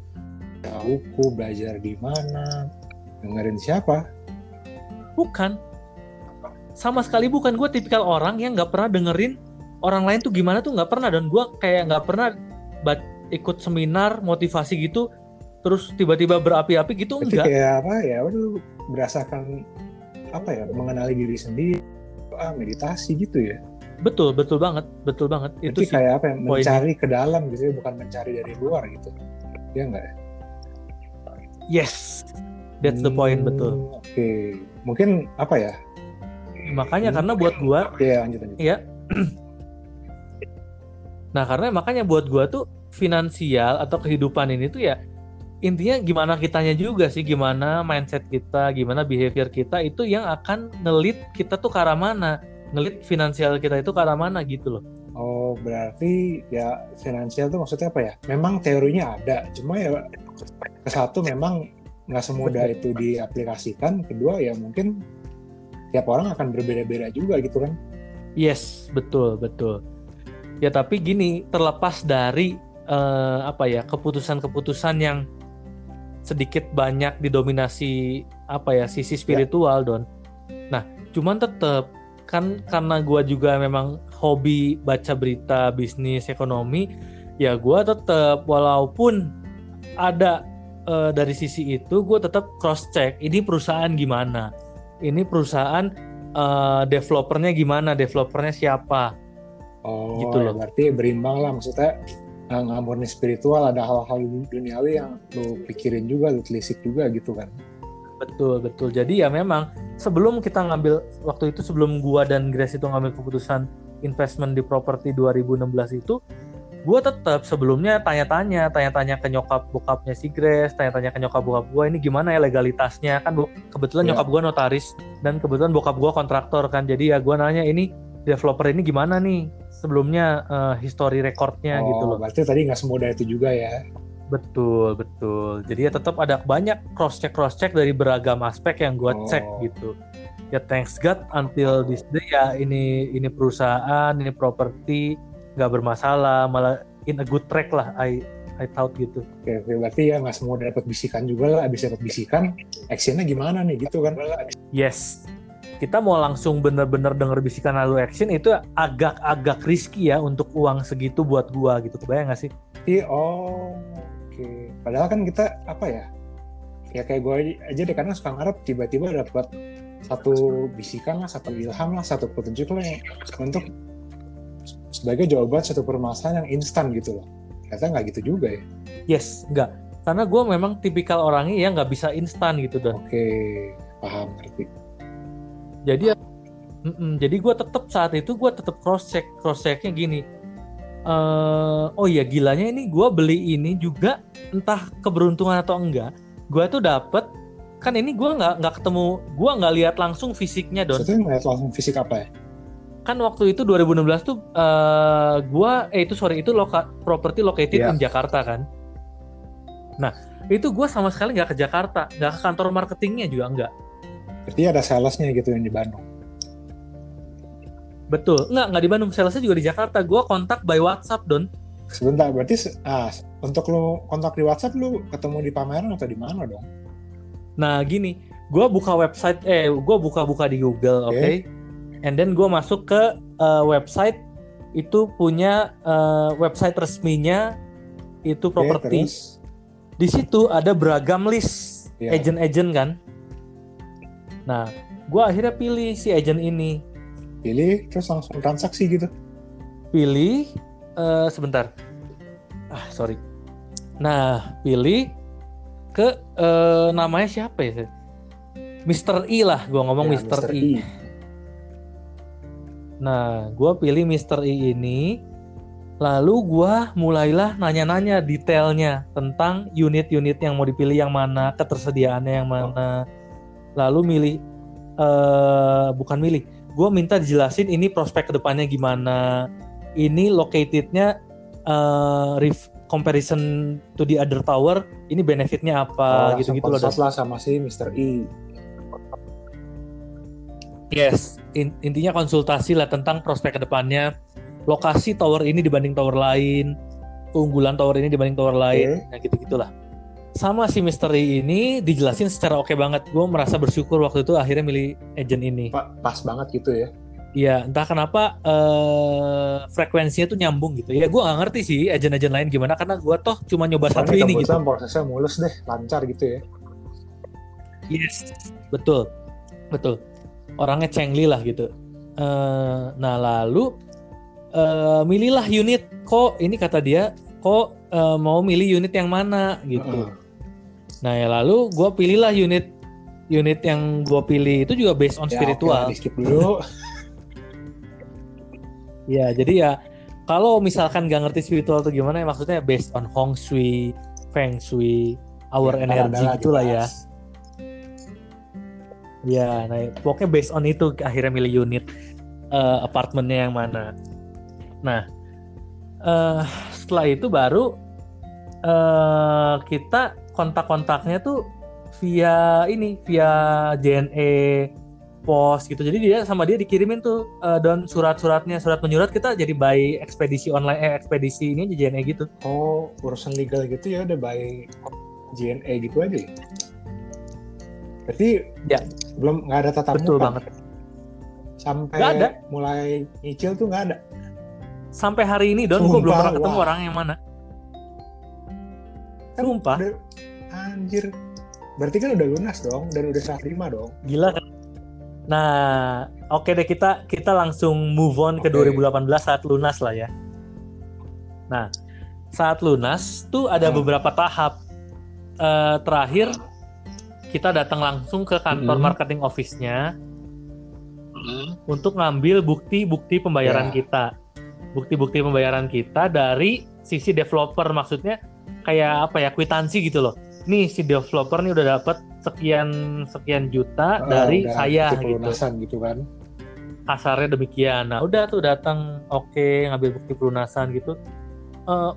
ya, buku belajar di mana, dengerin siapa? Bukan. Sama sekali bukan gue tipikal orang yang nggak pernah dengerin orang lain tuh gimana tuh nggak pernah dan gue kayak nggak pernah bat, ikut seminar motivasi gitu terus tiba-tiba berapi-api gitu Berarti enggak kayak apa ya? Lu berasakan apa ya? Mengenali diri sendiri, ah, meditasi gitu ya. betul betul banget betul banget itu Itu sih kayak apa ya? poinnya. Mencari ke dalam gitu ya, bukan mencari dari luar gitu. Ya enggak? Yes that's the point Hmm, betul Oke, mungkin apa ya? makanya Hmm. karena buat gua Ya lanjut lanjut. Iya. nah karena makanya buat gua tuh finansial atau kehidupan ini tuh ya intinya gimana kitanya juga sih gimana mindset kita gimana behavior kita itu yang akan ngelit kita tuh ke arah mana ngelit finansial kita itu ke arah mana gitu loh Oh, berarti ya finansial tuh maksudnya apa ya? Memang teorinya ada, cuma ya satu memang nggak semudah itu diaplikasikan. Kedua ya mungkin tiap orang akan berbeda-beda juga gitu kan. yes betul betul ya tapi gini terlepas dari eh, apa ya keputusan-keputusan yang sedikit banyak didominasi apa ya sisi spiritual don nah cuman tetap kan karena gua juga memang hobi baca berita bisnis ekonomi ya gua tetap walaupun ada eh, dari sisi itu gue tetap cross check ini perusahaan gimana ini perusahaan eh, developernya gimana developernya siapa Oh, Gitu ya loh. berarti berimbang lah maksudnya eh, nggak murni spiritual ada hal-hal duniawi yang lu pikirin juga, lu telisik juga gitu kan. Betul, betul. Jadi ya memang sebelum kita ngambil waktu itu sebelum gua dan Grace itu ngambil keputusan investment di properti 2016 itu gua tetap sebelumnya tanya-tanya, tanya-tanya ke nyokap bokapnya si Grace, tanya-tanya ke nyokap bokap gua ini gimana ya legalitasnya kan kebetulan Iya. nyokap gua notaris dan kebetulan bokap gua kontraktor kan. Jadi ya gua nanya ini developer ini gimana nih sebelumnya eh, history recordnya oh, gitu loh. berarti tadi nggak semudah itu juga ya. Betul, betul. Jadi ya tetap ada banyak cross check cross check dari beragam aspek yang gua cek Oh. gitu. Ya thanks God until this day ya ini ini perusahaan, ini properti nggak bermasalah, malah in a good track lah I I thought gitu. Oke, oke, berarti ya nggak semua dapat bisikan juga lah. Abis dapat bisikan, actionnya gimana nih gitu kan? Yes. Kita mau langsung bener-bener denger bisikan lalu action itu agak-agak risky ya untuk uang segitu buat gua gitu. Kebayang gak sih? Iya, oh, oke. Padahal kan kita apa ya? Ya kayak gue aja deh karena suka ngarep tiba-tiba dapat satu bisikan lah, satu ilham lah, satu petunjuk lah yang untuk sebagai jawaban satu permasalahan yang instan gitu loh. Ternyata nggak gitu juga ya. Yes, enggak. Karena gua memang tipikal orangnya yang nggak bisa instan gitu dan Oke, paham ngerti. jadi mm-mm, jadi gue tetap saat itu gue tetap cross check cross checknya gini eh oh iya gilanya ini gue beli ini juga entah keberuntungan atau enggak gue tuh dapet kan ini gue nggak nggak ketemu gue nggak lihat langsung fisiknya don Maksudnya ngeliat langsung fisik apa ya? Kan waktu itu 2016 tuh eh gue eh itu sorry itu loka, property located Iya. in Jakarta kan nah itu gue sama sekali nggak ke Jakarta nggak ke kantor marketingnya juga enggak Berarti ada salesnya gitu yang di Bandung. betul nggak nggak di Bandung salesnya juga di Jakarta gue kontak by WhatsApp don Sebentar, berarti ah, untuk lu kontak di WhatsApp lu ketemu di pameran atau di mana dong? Nah gini, gue buka website, eh gue buka-buka di Google, oke? Oke. And then gue masuk ke uh, website itu punya uh, website resminya itu properti. terus Di situ ada beragam list Iya. agent-agent kan. Nah, gue akhirnya pilih si agent ini. pilih terus langsung transaksi gitu. Pilih, eh, sebentar. Ah sorry. Nah, pilih ke eh, namanya siapa ya? Mr. I lah, gue ngomong Ya, Mr. Mr. I. I. Nah, gue pilih Mr. I ini, lalu gue mulailah nanya-nanya detailnya tentang unit-unit yang mau dipilih yang mana, ketersediaannya yang mana, lalu milih, eh bukan milih, gue minta dijelasin ini prospek ke depannya gimana, ini locatednya eh ref- comparison to the other tower, ini benefitnya apa, Oh, gitu-gitu loh. lah sama si Mr. I. Yes, in- intinya konsultasi lah tentang prospek ke depannya. lokasi tower ini dibanding tower lain, keunggulan tower ini dibanding tower lain, nah gitu gitulah. Sama si misteri ini dijelasin secara oke banget. Gue merasa bersyukur waktu itu akhirnya milih agent ini. Pa- Pas banget gitu ya. Iya, entah kenapa eh frekuensinya tuh nyambung gitu. Ya gue gak ngerti sih agent-agent lain gimana karena gue toh cuma nyoba satu Soalnya ini gitu. prosesnya mulus deh, lancar gitu ya. Yes, betul, betul. Orangnya cengli lah gitu. Eh, nah lalu eh, milihlah unit. Kok ini kata dia, kok eh, mau milih unit yang mana gitu. Heeh. Nah ya lalu gue pilihlah unit unit yang gue pilih itu juga based on Ya, spiritual. skip dulu. Ya, jadi ya kalau misalkan gak ngerti spiritual itu gimana ya maksudnya based on Hong Shui, Feng Shui, our Ya, energy gitulah ya. Ya, nah pokoknya based on itu akhirnya milih unit eh, apartemennya yang mana. Nah, eh setelah itu baru eh kita kontak-kontaknya tuh via ini, via JNE pos gitu. Jadi dia sama dia dikirimin tuh eh, dan surat-suratnya, surat menyurat kita jadi by ekspedisi online, eh ekspedisi ini aja JNE gitu. Oh, urusan legal gitu ya udah by JNE gitu aja ya? Berarti Ya. belum nggak ada tatap Betul muka? banget. Sampai Nggak ada. mulai nyicil tuh nggak ada? Sampai hari ini Don gue belum pernah ketemu wah. orang yang mana. Kan Sumpah. udah- anjir. Berarti kan udah lunas dong dan udah serah terima dong. Gila kan? Nah, oke deh kita kita langsung move on ke Oke. 2018 saat lunas lah ya. Nah, saat lunas tuh ada Hmm. beberapa tahap. Eh, terakhir kita datang langsung ke kantor Hmm. marketing office-nya untuk ngambil bukti-bukti pembayaran Ya. kita. Bukti-bukti pembayaran kita dari sisi developer maksudnya kayak apa ya kwitansi gitu loh. Nih si developer nih udah dapat sekian sekian juta Ah, dari udah saya gitu. pelunasan gitu kan. Kasarnya demikian. Nah udah tuh datang oke ngambil bukti pelunasan gitu. Eh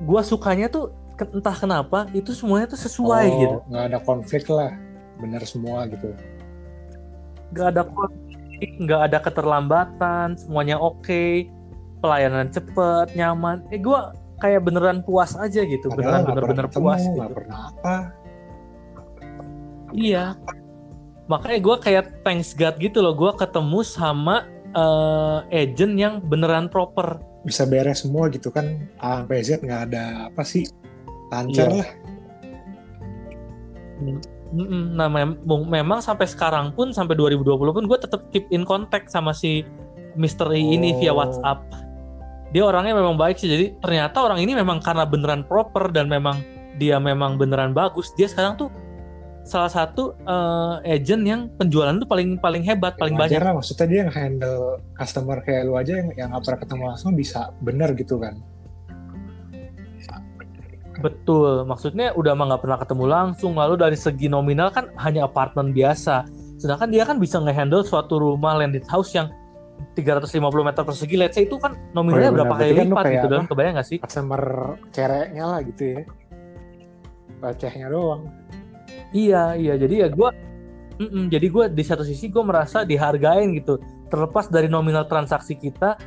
gua sukanya tuh entah kenapa itu semuanya tuh sesuai oh, gitu. nggak ada konflik lah. Bener semua gitu. Gak ada konflik, nggak ada keterlambatan, semuanya oke, pelayanan cepet, nyaman. Eh gue kayak beneran puas aja gitu, beneran Padahal nggak bener-bener puas nggak gitu. pernah apa. Iya, makanya gue kayak thanks God gitu loh, gue ketemu sama eh, agent yang beneran proper. Bisa beres semua gitu kan. A sampai Z nggak ada apa sih. Lancar Iya. lah. Mm-mm. Nah mem- memang sampai sekarang pun sampai 2020 pun gue tetap keep in contact sama si misteri ini via Oh. WhatsApp. Dia orangnya memang baik sih. Jadi ternyata orang ini memang karena beneran proper dan memang dia memang beneran bagus. Dia sekarang tuh salah satu eh, agent yang penjualan tuh paling paling hebat, paling Ya, wajar banyak. lah maksudnya dia yang handle customer kayak lu aja yang yang nggak pernah ketemu langsung bisa bener gitu kan Betul. Maksudnya udah mah nggak pernah ketemu langsung. Lalu dari segi nominal kan hanya apartemen biasa. Sedangkan dia kan bisa ngehandle suatu rumah landed house yang 350 meter persegi. Let's say itu kan nominalnya Oh iya berapa kali kan lipat gitu dan kebayang nggak sih? customer cereknya lah gitu ya bacehnya doang Iya iya. Jadi ya gue, jadi gue di satu sisi gue merasa dihargain gitu. Terlepas dari nominal transaksi kita,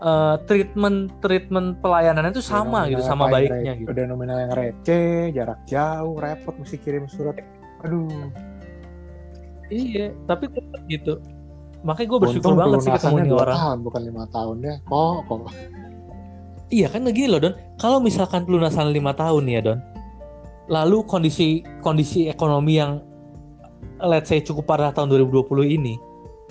eh, treatment treatment pelayanannya itu sama Udah gitu, sama baiknya re- gitu. udah nominal yang receh jarak jauh repot mesti kirim surat aduh Iya. Tapi gitu. Makanya gue bersyukur untung banget sih ketemu dua orang. tahun bukan lima tahun ya kok kok Iya kan gini loh Don. Kalau misalkan pelunasan lima tahun ya Don. Lalu kondisi kondisi ekonomi yang let's say cukup parah tahun 2020 ini,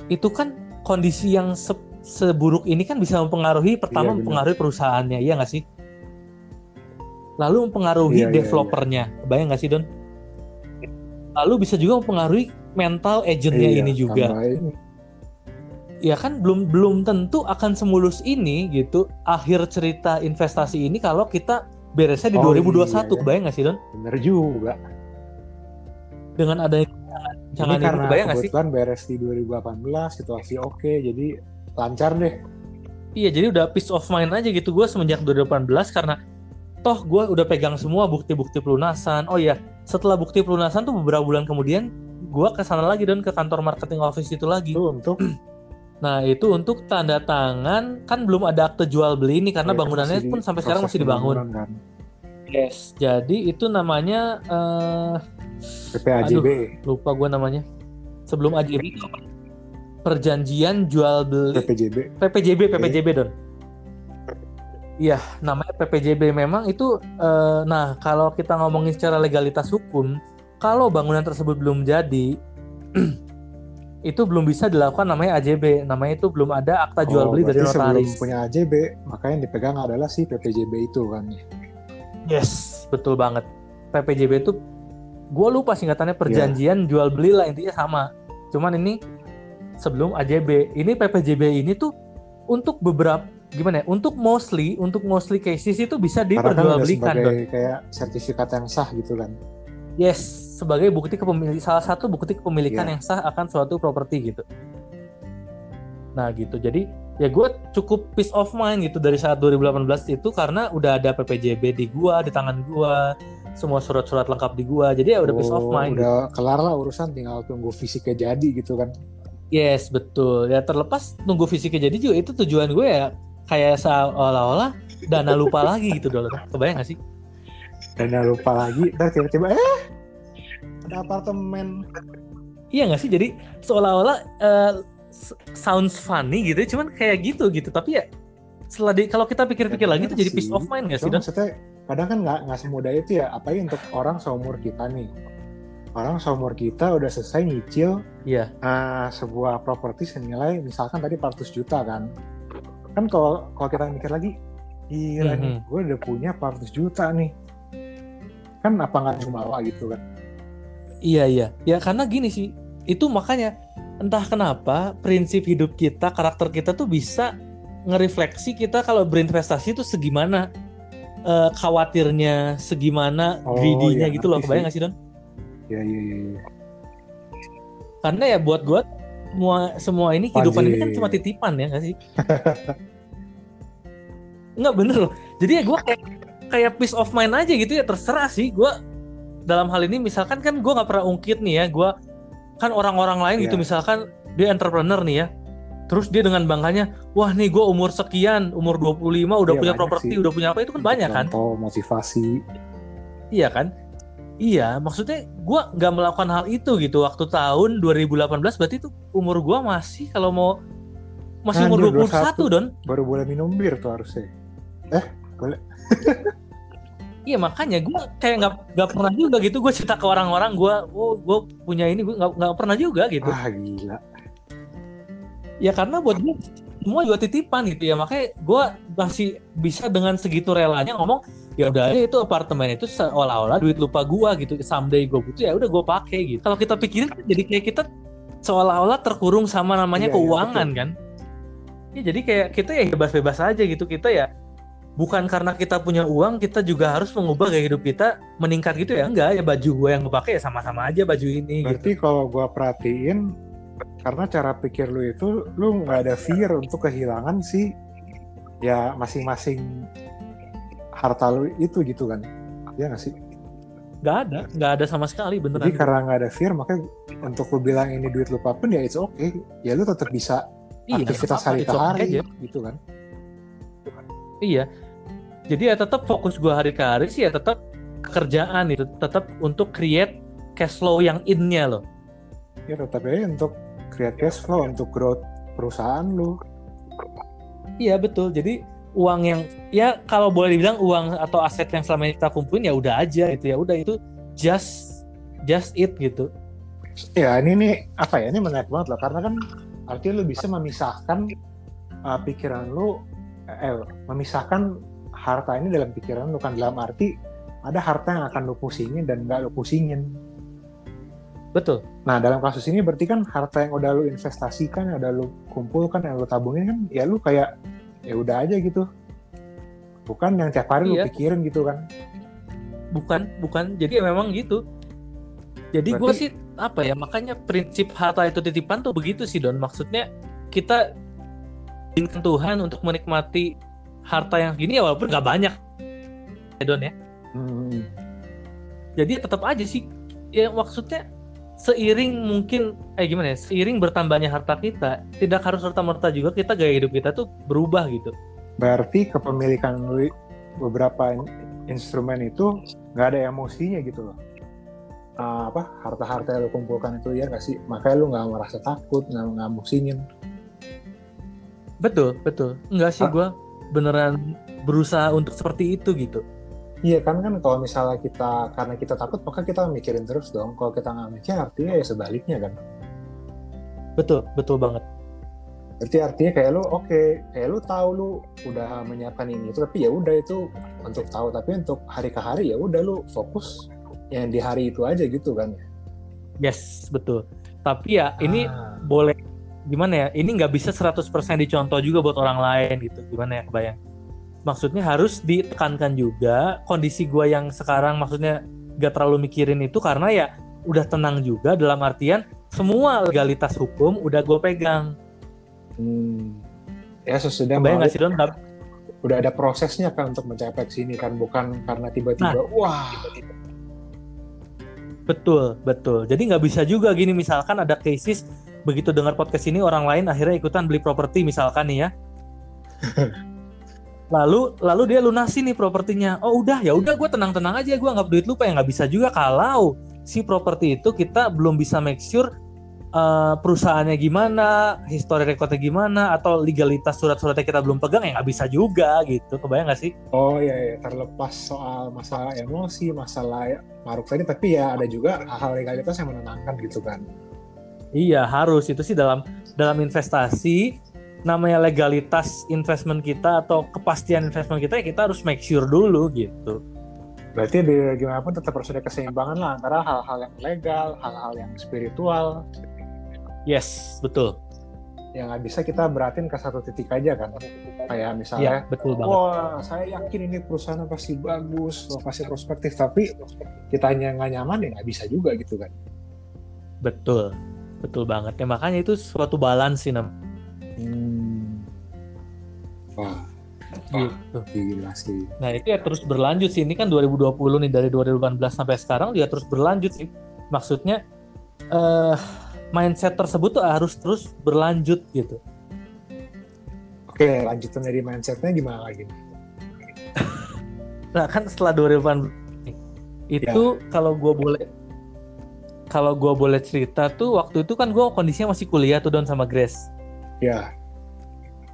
itu kan kondisi yang se- seburuk ini kan bisa mempengaruhi pertama Iya, mempengaruhi perusahaannya, iya nggak sih? Lalu mempengaruhi Iya, iya, developernya, bayang nggak sih Don? Lalu bisa juga mempengaruhi mental agentnya Iya, ini juga tambahin. ya kan belum belum tentu akan semulus ini gitu akhir cerita investasi ini kalau kita beresnya di Oh, 2021 iya, iya. kebayang nggak sih Don bener juga dengan adanya ini jangan ini karena kebayang nggak sih kebetulan beres di 2018 situasi oke jadi lancar deh iya jadi udah peace of mind aja gitu gue semenjak 2018 karena toh gue udah pegang semua bukti-bukti pelunasan oh iya setelah bukti pelunasan tuh beberapa bulan kemudian gue ke sana lagi Don ke kantor marketing office itu lagi itu untuk Nah itu untuk tanda tangan kan belum ada akte jual beli ini karena Ya, bangunannya pun sampai sekarang masih dibangun. Kan. Yes. Jadi itu namanya eh, PPAJB. lupa gue namanya. Sebelum AJB itu apa? Perjanjian jual beli PPJB. PPJB PPJB Don. Iya, namanya PPJB memang itu eh, nah kalau kita ngomongin secara legalitas hukum, kalau bangunan tersebut belum jadi itu belum bisa dilakukan namanya AJB. Namanya itu belum ada akta jual Oh, beli dari berarti sebelum notaris. punya AJB, makanya yang dipegang adalah si PPJB itu kan. Yes, betul banget. PPJB itu gue lupa singkatannya perjanjian jual beli lah intinya sama. Cuman ini sebelum AJB. Ini PPJB ini tuh untuk beberapa gimana ya? Untuk mostly untuk mostly cases itu bisa kan diperjualbelikan. Don. sebagai kayak sertifikat yang sah gitu kan. Yes, sebagai bukti kepemilikan salah satu bukti kepemilikan Iya. yang sah akan suatu properti gitu. Nah gitu, jadi ya gue cukup peace of mind gitu dari saat 2018 itu karena udah ada PPJB di gua, di tangan gua, semua surat-surat lengkap di gua, jadi ya udah peace of Oh, mind. gitu. Udah kelar lah urusan, tinggal tunggu fisiknya jadi gitu kan. Yes, betul. Ya terlepas nunggu fisiknya jadi juga itu tujuan gue ya kayak seolah-olah dana lupa lagi gitu dulu. Kebayang gak sih? Dan jangan lupa lagi, dan tiba-tiba eh ada apartemen. Iya gak sih? Jadi seolah-olah s- sounds funny gitu, cuman kayak gitu gitu. Tapi ya setelah di, kalau kita pikir-pikir Ya, lagi itu jadi peace of mind gak sih? Cuma maksudnya kadang kan nggak nggak semudah itu ya. Apalagi untuk orang seumur kita nih. Orang seumur kita udah selesai nyicil Iya. uh, sebuah properti senilai misalkan tadi 400 juta kan. Kan kalau kalau kita mikir lagi, gila nih, Mhm. gue udah punya 400 juta nih. Kan apa nggak cuma bawa gitu kan? Iya iya. Ya karena gini sih, itu makanya entah kenapa prinsip hidup kita, karakter kita tuh bisa ngerefleksi kita kalau berinvestasi itu segimana eh, khawatirnya, segimana Oh, greedy-nya iya, gitu loh. Kebayang gak sih Don? Ya iya iya. iya. Karena ya buat gue semua semua ini kehidupan ini kan cuma titipan ya gak sih? Enggak bener loh. Jadi ya gue kayak kayak peace of mind aja gitu ya terserah sih. Gue dalam hal ini misalkan kan gue nggak pernah ungkit nih ya. Gue kan orang-orang lain gitu Iya. misalkan dia entrepreneur nih ya. Terus dia dengan bangganya, wah nih gue umur sekian, umur 25 udah Iya, punya properti, udah punya apa itu kan banyak kan? Contoh motivasi. Iya kan? Iya, maksudnya gue nggak melakukan hal itu gitu waktu tahun 2018 berarti itu umur gue masih kalau mau masih umur Anjir, 21 don. Baru boleh minum bir tuh harusnya. Iya makanya gue kayak nggak nggak pernah juga gitu gue cerita ke orang-orang gue, oh gue punya ini gue nggak nggak pernah juga gitu. Ah gila. Ya karena buat gue semua juga titipan gitu ya makanya gue masih bisa dengan segitu relanya ngomong ya udah aja itu apartemen itu seolah-olah duit lupa gue gitu. Someday gue butuh ya udah gue pakai gitu. Kalau kita pikirin jadi kayak kita seolah-olah terkurung sama namanya Iya, iya, keuangan betul. kan? Ya jadi kayak kita ya bebas-bebas aja gitu. Kita ya bukan karena kita punya uang kita juga harus mengubah gaya hidup kita. Meningkat gitu ya? Enggak ya baju gue yang gue pakai ya sama-sama aja baju ini gitu. Berarti kalau gua perhatiin karena cara pikir lu itu lu nggak ada fear untuk kehilangan si ya masing-masing harta lu itu gitu kan. Ya nggak sih? nggak ada nggak ada sama sekali beneran Jadi karena nggak ada fear makanya untuk lu bilang ini duit lu pun ya it's okay. Ya lu tetap bisa Iya, aktivitas hari ke okay hari aja. gitu kan. Iya. Jadi ya tetap fokus gua hari ke hari sih ya tetap kerjaan itu, tetap untuk create cash flow yang in-nya loh. Ya tetap aja untuk create cash flow untuk growth perusahaan lu. Iya betul. Jadi uang yang ya kalau boleh dibilang uang atau aset yang selama ini kita kumpulin ya udah aja itu ya udah itu just just it gitu. Ya ini nih apa ya ini menarik banget loh karena kan artinya lu bisa memisahkan uh, pikiran lu eh memisahkan harta ini dalam pikiran lu kan dalam arti ada harta yang akan lu pusingin dan nggak lu pusingin. Betul. Nah dalam kasus ini berarti kan harta yang udah lu investasikan, yang udah lu kumpulkan, yang lu tabungin kan ya lu kayak ya udah aja gitu. Bukan yang tiap hari Iya. lu pikirin gitu kan. Bukan, bukan. Jadi ya memang gitu. Jadi gue sih apa ya makanya prinsip harta itu titipan tuh begitu sih Don. Maksudnya kita izinkan Tuhan untuk menikmati harta yang gini ya walaupun nggak banyak ya Don ya. Hmm. jadi tetap aja sih ya maksudnya seiring mungkin eh gimana ya seiring bertambahnya harta kita tidak harus serta merta juga kita gaya hidup kita tuh berubah gitu. Berarti kepemilikan beberapa instrumen itu nggak ada emosinya gitu loh. Uh, apa harta-harta yang lu kumpulkan itu ya nggak sih? Makanya lu nggak merasa takut nggak nggak musingin betul betul. Nggak sih gue beneran berusaha untuk seperti itu gitu Iya kan kan kalau misalnya kita karena kita takut maka kita mikirin terus dong. Kalau kita nggak mikir artinya ya sebaliknya kan. Betul betul banget. Berarti artinya kayak lu oke okay, kayak lu tahu lu udah menyiapkan ini itu tapi ya udah itu untuk tahu tapi untuk hari ke hari ya udah lu fokus yang di hari itu aja gitu kan. Yes betul. Tapi ya ini ah. boleh gimana ya ini nggak bisa 100% dicontoh juga buat orang lain gitu gimana ya kebayang maksudnya harus ditekankan juga kondisi gue yang sekarang maksudnya gak terlalu mikirin itu karena ya udah tenang juga dalam artian semua legalitas hukum udah gue pegang. Hmm. Ya sesudah Kebayang gak sih Don? Udah ada prosesnya kan untuk mencapai sini kan bukan karena tiba-tiba nah, wah. Betul betul. Jadi nggak bisa juga gini misalkan ada cases begitu dengar podcast ini orang lain akhirnya ikutan beli properti misalkan nih ya. lalu lalu dia lunasi nih propertinya. Oh udah ya udah gue tenang tenang aja. Gue nggak duit lupa ya nggak bisa juga kalau si properti itu kita belum bisa make sure uh, perusahaannya gimana histori rekodnya gimana atau legalitas surat-suratnya kita belum pegang ya nggak bisa juga gitu. Kebayang nggak sih? Oh iya, iya. Terlepas soal masalah emosi masalah maruk tadi tapi ya ada juga hal-hal legalitas yang menenangkan gitu kan. Iya harus. Itu sih dalam dalam investasi namanya legalitas investment kita atau kepastian investment kita ya kita harus make sure dulu gitu. Berarti di gimana pun tetap harus ada keseimbangan lah antara hal-hal yang legal, hal-hal yang spiritual. Yes, betul. Yang nggak bisa kita beratin ke satu titik aja kan. Kayak misalnya, ya, betul banget. wah saya yakin ini perusahaan pasti bagus, pasti prospektif, tapi kita hanya nggak nyaman ya nggak bisa juga gitu kan. Betul, betul banget. Ya makanya itu suatu balance sih namanya Hmm. Wah, gitu. gila sih. Nah itu ya terus berlanjut sih. Ini kan 2020 nih dari 2018 sampai sekarang dia terus berlanjut sih. Maksudnya uh, mindset tersebut tuh harus terus berlanjut gitu. Oke, lanjutan dari mindsetnya gimana lagi? nah kan setelah 2018 itu ya. kalau gue boleh kalau gue boleh cerita tuh waktu itu kan gue kondisinya masih kuliah tuh don sama Grace. Ya.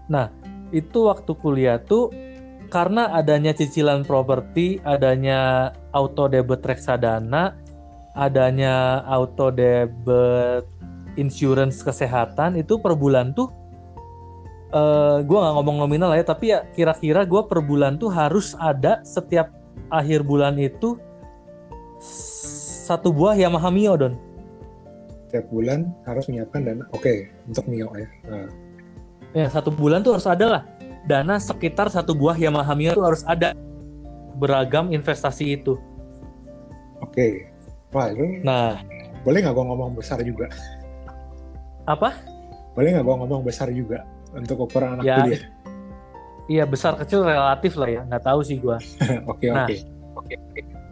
Nah, itu waktu kuliah tuh karena adanya cicilan properti, adanya auto debit reksadana, adanya auto debit insurance kesehatan itu per bulan tuh uh, eh, gue nggak ngomong nominal ya tapi ya kira-kira gue per bulan tuh harus ada setiap akhir bulan itu satu buah Yamaha Mio don setiap bulan harus menyiapkan dana oke okay, untuk Mio ya nah. Ya satu bulan tuh harus ada lah. Dana sekitar satu buah Yamaha Mio tuh harus ada. Beragam investasi itu. Oke. Okay. wah itu nah. Boleh nggak gua ngomong besar juga? Apa? Boleh nggak gua ngomong besar juga untuk ukuran anak ya, kuliah? Iya besar kecil relatif lah ya. Nggak tahu sih gua. Oke nah, oke. Oke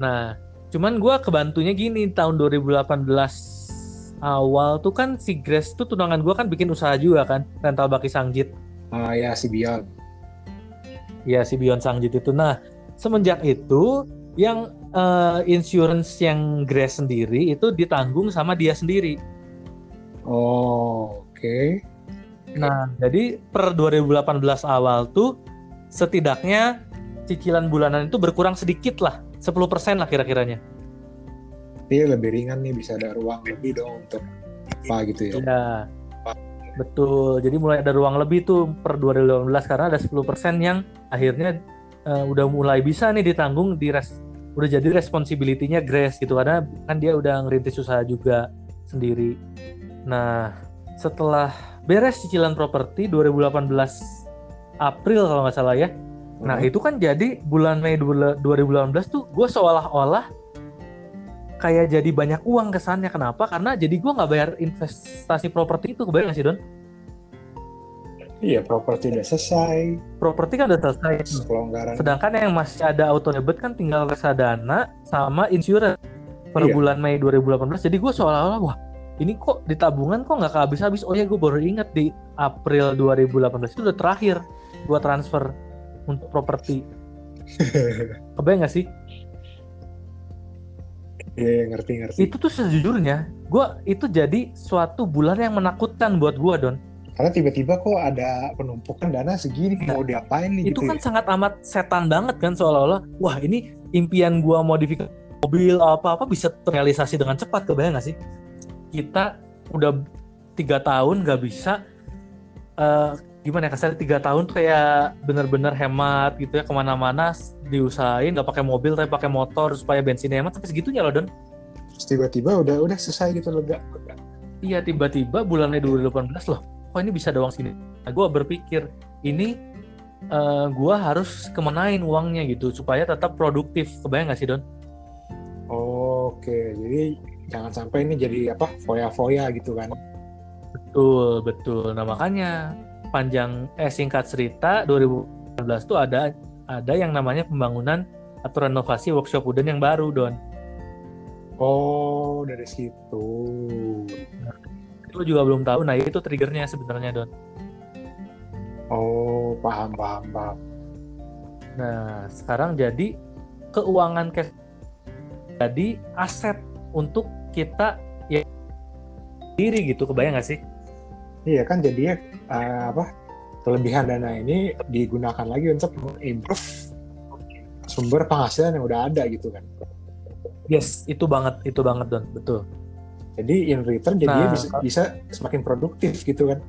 nah cuman gua kebantunya gini tahun 2018 awal tuh kan si Grace tuh tunangan gue kan bikin usaha juga kan rental baki Sangjit. Ah uh, ya si Bion. Ya si Bion Sangjit itu. Nah semenjak itu yang uh, insurance yang Grace sendiri itu ditanggung sama dia sendiri. Oh oke. Okay. Nah jadi per 2018 awal tuh setidaknya cicilan bulanan itu berkurang sedikit lah 10% lah kira-kiranya tapi lebih ringan nih bisa ada ruang lebih dong untuk apa gitu ya. Iya. Betul. Jadi mulai ada ruang lebih tuh per 2018 karena ada 10% yang akhirnya uh, udah mulai bisa nih ditanggung di res udah jadi responsibility-nya Grace gitu karena kan dia udah ngerintis usaha juga sendiri. Nah, setelah beres cicilan properti 2018 April kalau nggak salah ya. Nah, hmm. itu kan jadi bulan Mei 2018 tuh gue seolah-olah kayak jadi banyak uang kesannya kenapa karena jadi gue nggak bayar investasi properti itu kebayang gak sih don Iya, properti udah selesai. Properti kan udah selesai. Kelonggaran. Sedangkan yang masih ada auto debit kan tinggal reksadana sama insurance per iya. bulan Mei 2018. Jadi gue seolah-olah wah ini kok di tabungan kok nggak habis-habis oh ya gue baru ingat di April 2018 itu udah terakhir gue transfer untuk properti kebayang nggak sih Iya, yeah, ngerti ngerti. Itu tuh sejujurnya, gue itu jadi suatu bulan yang menakutkan buat gue Don. Karena tiba-tiba kok ada penumpukan dana segini nah, mau diapain nih? Itu gitu kan ya? sangat amat setan banget kan seolah-olah, wah ini impian gue modifikasi mobil apa-apa bisa terrealisasi dengan cepat, kebayang gak sih? Kita udah tiga tahun gak bisa uh, gimana ya kasar tiga tahun tuh kayak bener-bener hemat gitu ya ke mana-mana diusahain nggak pakai mobil tapi pakai motor supaya bensinnya hemat tapi segitunya loh don. Terus tiba-tiba udah udah selesai gitu lega. Iya tiba-tiba bulannya 2018 loh kok ini bisa doang sini? Nah, gue berpikir ini uh, eh, gue harus kemenain uangnya gitu supaya tetap produktif. Kebayang gak sih don? Oke jadi jangan sampai ini jadi apa foya-foya gitu kan? Betul betul. Nah makanya panjang eh singkat cerita 2019 tuh ada ada yang namanya pembangunan atau renovasi workshop wooden yang baru Don. Oh dari situ. Nah, itu juga belum tahu. Nah itu triggernya sebenarnya Don. Oh paham paham paham. Nah sekarang jadi keuangan cash jadi aset untuk kita ya diri gitu kebayang gak sih? Iya kan jadinya uh, apa kelebihan dana ini digunakan lagi untuk improve sumber penghasilan yang udah ada gitu kan. Yes, itu banget, itu banget don, betul. Jadi in return jadinya nah, bisa, bisa semakin produktif gitu kan.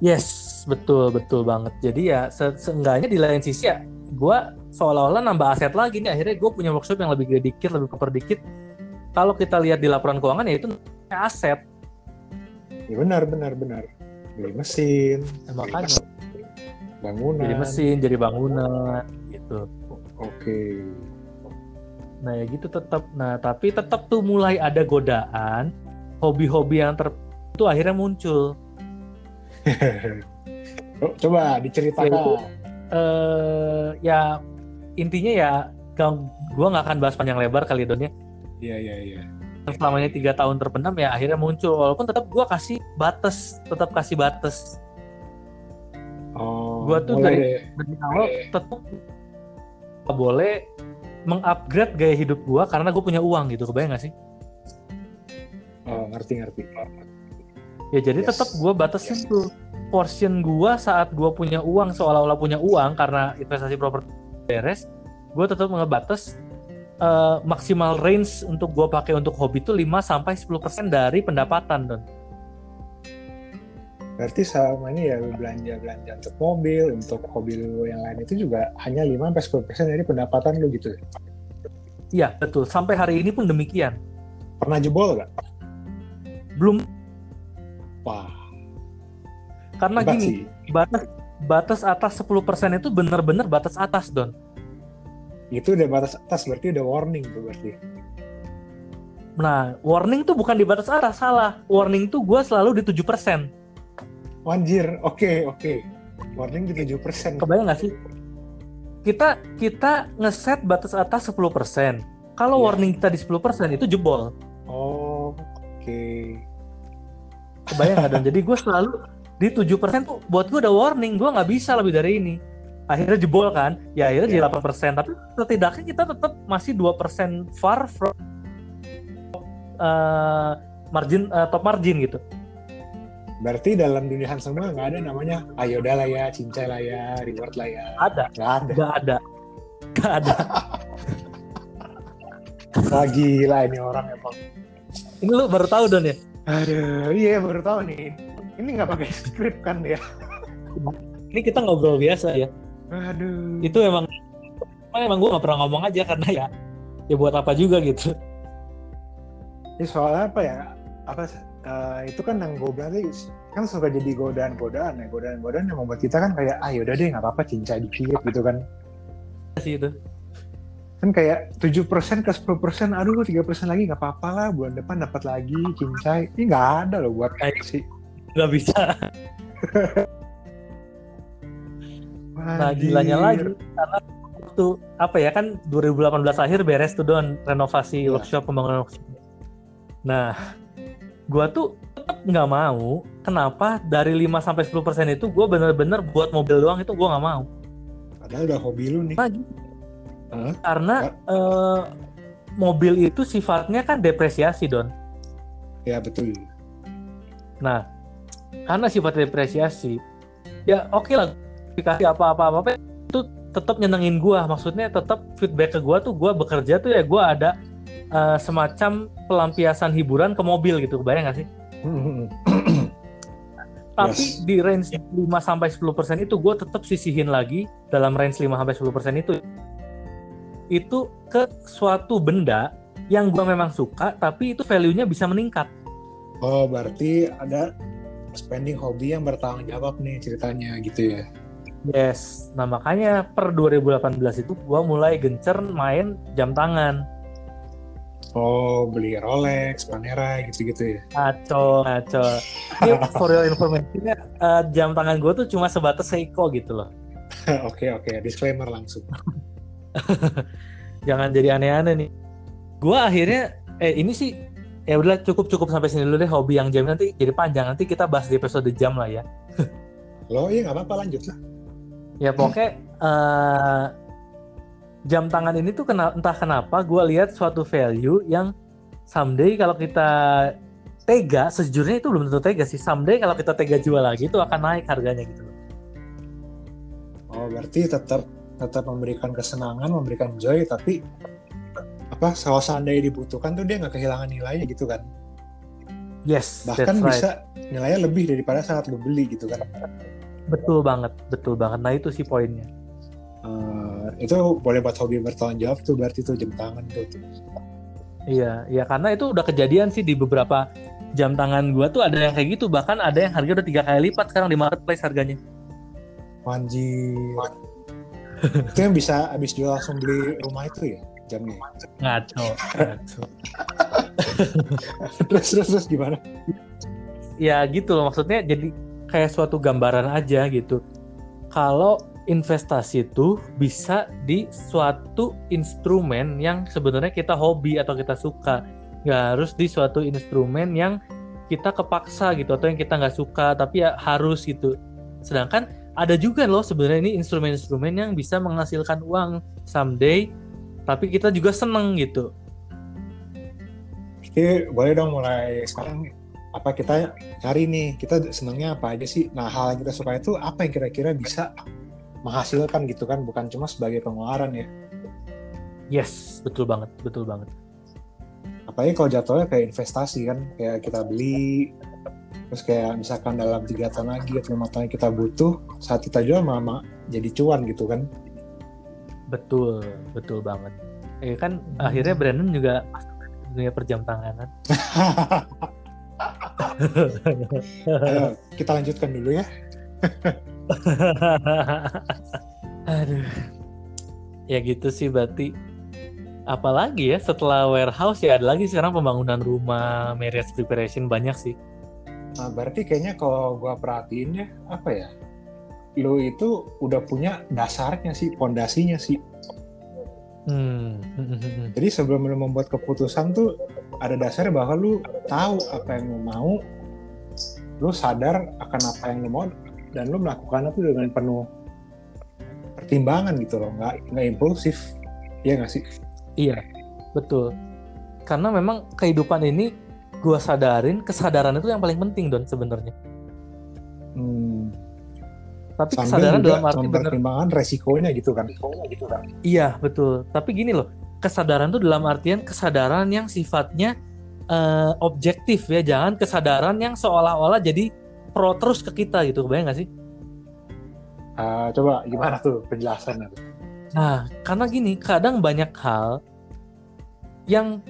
Yes, betul, betul banget. Jadi ya se seenggaknya di lain sisi ya, gue seolah-olah nambah aset lagi nih. Akhirnya gue punya workshop yang lebih gede dikit, lebih koper dikit. Kalau kita lihat di laporan keuangan ya itu aset ya benar benar benar beli mesin ya, makanya. bangunan. Jadi mesin jadi bangunan gitu. Oke. Okay. nah ya gitu tetap nah tapi tetap tuh mulai ada godaan hobi-hobi yang ter itu akhirnya muncul. Oh, coba diceritakan. Ya, uh, ya intinya ya gue nggak akan bahas panjang lebar kali donnya iya iya iya selamanya tiga tahun terpendam ya akhirnya muncul. Walaupun tetap gue kasih batas tetap kasih batas. Oh, gue tuh dari, dari awal tetap boleh mengupgrade gaya hidup gue karena gue punya uang gitu kebayang gak sih? Oh ngerti ngerti. Ya jadi yes. tetap gue batasin yes. tuh portion gue saat gue punya uang seolah-olah punya uang karena investasi properti beres gue tetap ngebatas uh, maksimal range untuk gue pakai untuk hobi itu 5 sampai 10% dari pendapatan, Don. Berarti sama ini ya belanja-belanja untuk mobil, untuk hobi lu yang lain itu juga hanya 5 sampai 10% dari pendapatan lu gitu. Iya, betul. Sampai hari ini pun demikian. Pernah jebol gak? Belum. Wah. Karena Hebat gini, sih. batas batas atas 10% itu benar-benar batas atas, Don itu udah batas atas berarti udah warning tuh berarti nah warning tuh bukan di batas atas salah warning tuh gue selalu di 7% Wanjir, oke okay, oke. Okay. Warning di 7%. Kebayang gak sih? Kita kita ngeset batas atas 10%. Kalau yeah. warning kita di 10% itu jebol. Oh, oke. Okay. Kebayang gak? Dan jadi gue selalu di 7% tuh buat gue udah warning, gue nggak bisa lebih dari ini akhirnya jebol kan ya akhirnya jadi 8% iya. tapi setidaknya kita tetap masih 2% far from uh, margin uh, top margin gitu Berarti dalam dunia semua nggak ada namanya ayo dah lah ya, cincai lah ya, reward lah ya. Ada. Nggak ada. Nggak ada. Nggak ada. Lagi lah ini orang emang. Ini lu baru tahu Don ya? Aduh, iya baru tahu nih. Ini nggak pakai script kan ya? Ini kita ngobrol biasa ya. Aduh. Itu emang emang gue gak pernah ngomong aja karena ya ya buat apa juga gitu. Ini soalnya apa ya? Apa uh, itu kan yang gue bilang kan suka jadi godaan-godaan ya godaan-godaan yang membuat kita kan kayak ah yaudah deh nggak apa-apa cincai dikit gitu kan sih itu kan kayak tujuh persen ke sepuluh persen aduh tiga persen lagi nggak apa-apa lah bulan depan dapat lagi cincai ini nggak ada loh buat kayak sih nggak bisa Nah gilanya lagi karena waktu apa ya kan 2018 akhir beres tuh don renovasi yeah. workshop pembangunan workshop. Nah gue tuh tetap nggak mau kenapa dari 5 sampai 10 persen itu gue bener-bener buat mobil doang itu gue nggak mau. Padahal udah hobi lu nih. Nah, huh? karena uh, mobil itu sifatnya kan depresiasi don. Ya betul. Nah karena sifat depresiasi ya oke okay lah dikasih apa-apa apa itu tetap nyenengin gue maksudnya tetap feedback ke gue tuh gue bekerja tuh ya gue ada uh, semacam pelampiasan hiburan ke mobil gitu, bayang gak sih? Tapi yes. di range 5 sampai 10% itu gue tetap sisihin lagi dalam range 5 sampai 10% itu itu ke suatu benda yang gue memang suka tapi itu value-nya bisa meningkat. Oh, berarti ada spending hobi yang bertanggung jawab nih ceritanya gitu ya. Yes, nah makanya per 2018 itu gue mulai gencer main jam tangan Oh, beli Rolex, Panera gitu-gitu ya? Ngaco, ngaco. Ini for your information uh, jam tangan gue tuh cuma sebatas Seiko gitu loh. Oke, oke. Okay, okay. Disclaimer langsung. Jangan jadi aneh-aneh nih. Gue akhirnya, eh ini sih, ya udah cukup-cukup sampai sini dulu deh hobi yang jam nanti jadi panjang. Nanti kita bahas di episode jam lah ya. Lo iya nggak apa-apa lanjut lah. Ya pokoknya uh, jam tangan ini tuh kena, entah kenapa gue lihat suatu value yang someday kalau kita tega sejujurnya itu belum tentu tega sih. Someday kalau kita tega jual lagi itu akan naik harganya gitu oh berarti tetap tetap memberikan kesenangan memberikan joy tapi apa kalau seandainya dibutuhkan tuh dia nggak kehilangan nilainya gitu kan? Yes bahkan bisa nilainya lebih daripada saat lo beli gitu kan betul banget betul banget nah itu sih poinnya uh, itu boleh buat hobi bertanggung jawab tuh berarti tuh jam tangan tuh, tuh. Iya, iya karena itu udah kejadian sih di beberapa jam tangan gua tuh ada yang kayak gitu bahkan ada yang harga udah tiga kali lipat sekarang di marketplace harganya. Anjir. itu yang bisa habis jual langsung beli rumah itu ya jamnya? Ngaco, ngaco. terus terus terus gimana? Ya gitu loh maksudnya jadi kayak suatu gambaran aja gitu. Kalau investasi itu bisa di suatu instrumen yang sebenarnya kita hobi atau kita suka. Nggak harus di suatu instrumen yang kita kepaksa gitu atau yang kita nggak suka tapi ya harus gitu. Sedangkan ada juga loh sebenarnya ini instrumen-instrumen yang bisa menghasilkan uang someday tapi kita juga seneng gitu. Oke, boleh dong mulai sekarang apa kita cari nih kita senengnya apa aja sih? Nah hal yang kita suka itu apa yang kira-kira bisa menghasilkan gitu kan bukan cuma sebagai pengeluaran ya? Yes betul banget betul banget. Apalagi kalau jatuhnya kayak investasi kan kayak kita beli terus kayak misalkan dalam tiga tahun lagi atau lima tahun kita butuh saat kita jual mama jadi cuan gitu kan? Betul betul banget. Eh kan hmm. akhirnya Brandon juga dunia perjam tanganan Ayo, kita lanjutkan dulu ya Aduh. Ya gitu sih berarti. Apalagi ya setelah warehouse ya ada lagi sekarang pembangunan rumah, marriage preparation banyak sih. Nah, berarti kayaknya kalau gua perhatiin ya apa ya? Lo itu udah punya dasarnya sih, pondasinya sih. Hmm. Jadi sebelum lo membuat keputusan tuh ada dasarnya bahwa lu tahu apa yang lo mau, lu sadar akan apa yang lo mau dan lo melakukan itu dengan penuh pertimbangan gitu loh. Nggak nggak impulsif. Iya nggak sih? Iya betul. Karena memang kehidupan ini gue sadarin kesadaran itu yang paling penting don sebenarnya. Hmm. tapi Sambil kesadaran dalam arti pertimbangan resikonya gitu kan gitu kan? Iya betul. Tapi gini loh kesadaran itu dalam artian kesadaran yang sifatnya uh, objektif ya. Jangan kesadaran yang seolah-olah jadi pro terus ke kita gitu. Bayang gak sih? Uh, coba gimana tuh penjelasannya? Nah karena gini kadang banyak hal yang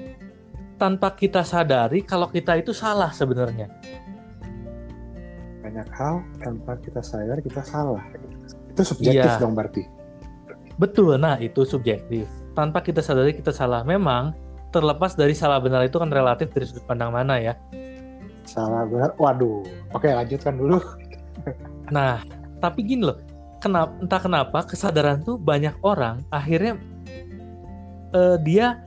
tanpa kita sadari kalau kita itu salah sebenarnya. Banyak hal tanpa kita sadar kita salah. Itu subjektif iya. dong berarti. Betul. Nah itu subjektif tanpa kita sadari kita salah memang terlepas dari salah benar itu kan relatif dari sudut pandang mana ya Salah benar. Waduh. Oke, lanjutkan dulu. nah, tapi gini loh. Kenapa entah kenapa kesadaran tuh banyak orang akhirnya uh, dia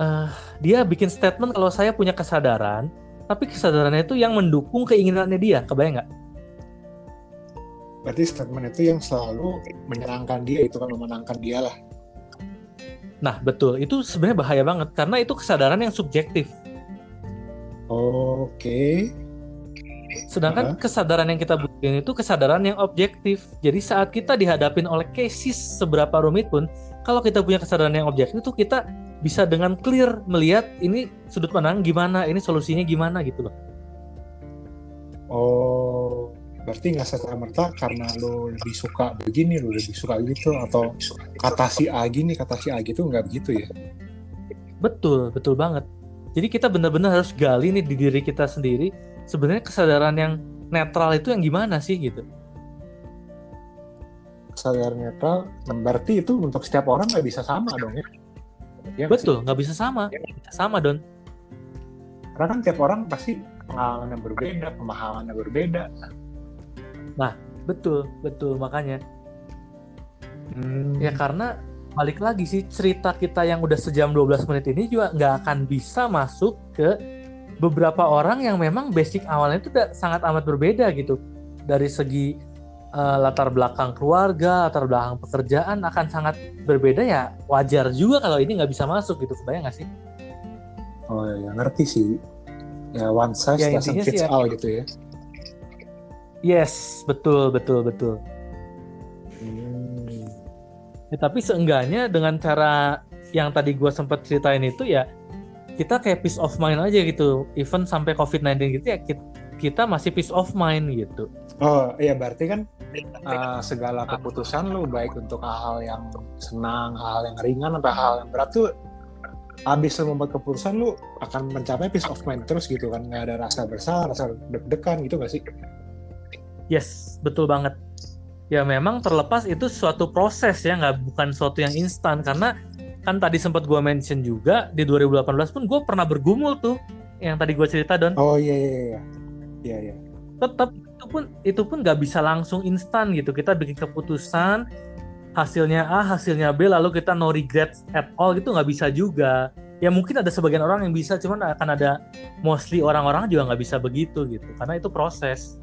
uh, dia bikin statement kalau saya punya kesadaran tapi kesadarannya itu yang mendukung keinginannya dia kebayang nggak berarti statement itu yang selalu menyenangkan dia itu kan memenangkan dia lah nah betul itu sebenarnya bahaya banget karena itu kesadaran yang subjektif oke okay. sedangkan uh. kesadaran yang kita butuhin itu kesadaran yang objektif jadi saat kita dihadapin oleh cases seberapa rumit pun kalau kita punya kesadaran yang objektif itu kita bisa dengan clear melihat ini sudut pandang gimana, ini solusinya gimana gitu loh. Oh, berarti nggak serta merta karena lo lebih suka begini, lo lebih suka gitu, atau kata si A gini, kata si A gitu nggak begitu ya? Betul, betul banget. Jadi kita benar-benar harus gali nih di diri kita sendiri. Sebenarnya kesadaran yang netral itu yang gimana sih gitu? Kesadaran netral, berarti itu untuk setiap orang nggak bisa sama dong ya? Ya, Betul, nggak bisa sama. Ya. Sama, Don. Karena kan tiap orang pasti pengalamannya berbeda, pemahamannya berbeda. Nah, betul, betul makanya. Hmm. Ya karena balik lagi sih cerita kita yang udah sejam 12 menit ini juga nggak akan bisa masuk ke beberapa orang yang memang basic awalnya itu udah sangat amat berbeda gitu dari segi uh, latar belakang keluarga, latar belakang pekerjaan akan sangat berbeda ya wajar juga kalau ini nggak bisa masuk gitu kebayang nggak sih? Oh ya ngerti sih. Ya one size ya, doesn't fit ya, all gitu ya. Yes, betul betul betul. Hmm. Ya, tapi seenggaknya dengan cara yang tadi gue sempat ceritain itu ya kita kayak peace of mind aja gitu. Even sampai COVID-19 gitu ya kita masih peace of mind gitu. Oh iya berarti kan uh, segala keputusan lu baik untuk hal-hal yang senang, hal-hal yang ringan atau hal yang berat tuh habis lu membuat keputusan lu akan mencapai peace of mind terus gitu kan nggak ada rasa bersalah, rasa deg-degan gitu gak sih? Yes, betul banget. Ya memang terlepas itu suatu proses ya nggak bukan suatu yang instan karena kan tadi sempat gue mention juga di 2018 pun gue pernah bergumul tuh yang tadi gue cerita don. Oh iya iya iya. Iya iya. Tetap itu pun itu pun nggak bisa langsung instan gitu kita bikin keputusan hasilnya A hasilnya B lalu kita no regrets at all gitu nggak bisa juga ya mungkin ada sebagian orang yang bisa cuman akan ada mostly orang-orang juga nggak bisa begitu gitu karena itu proses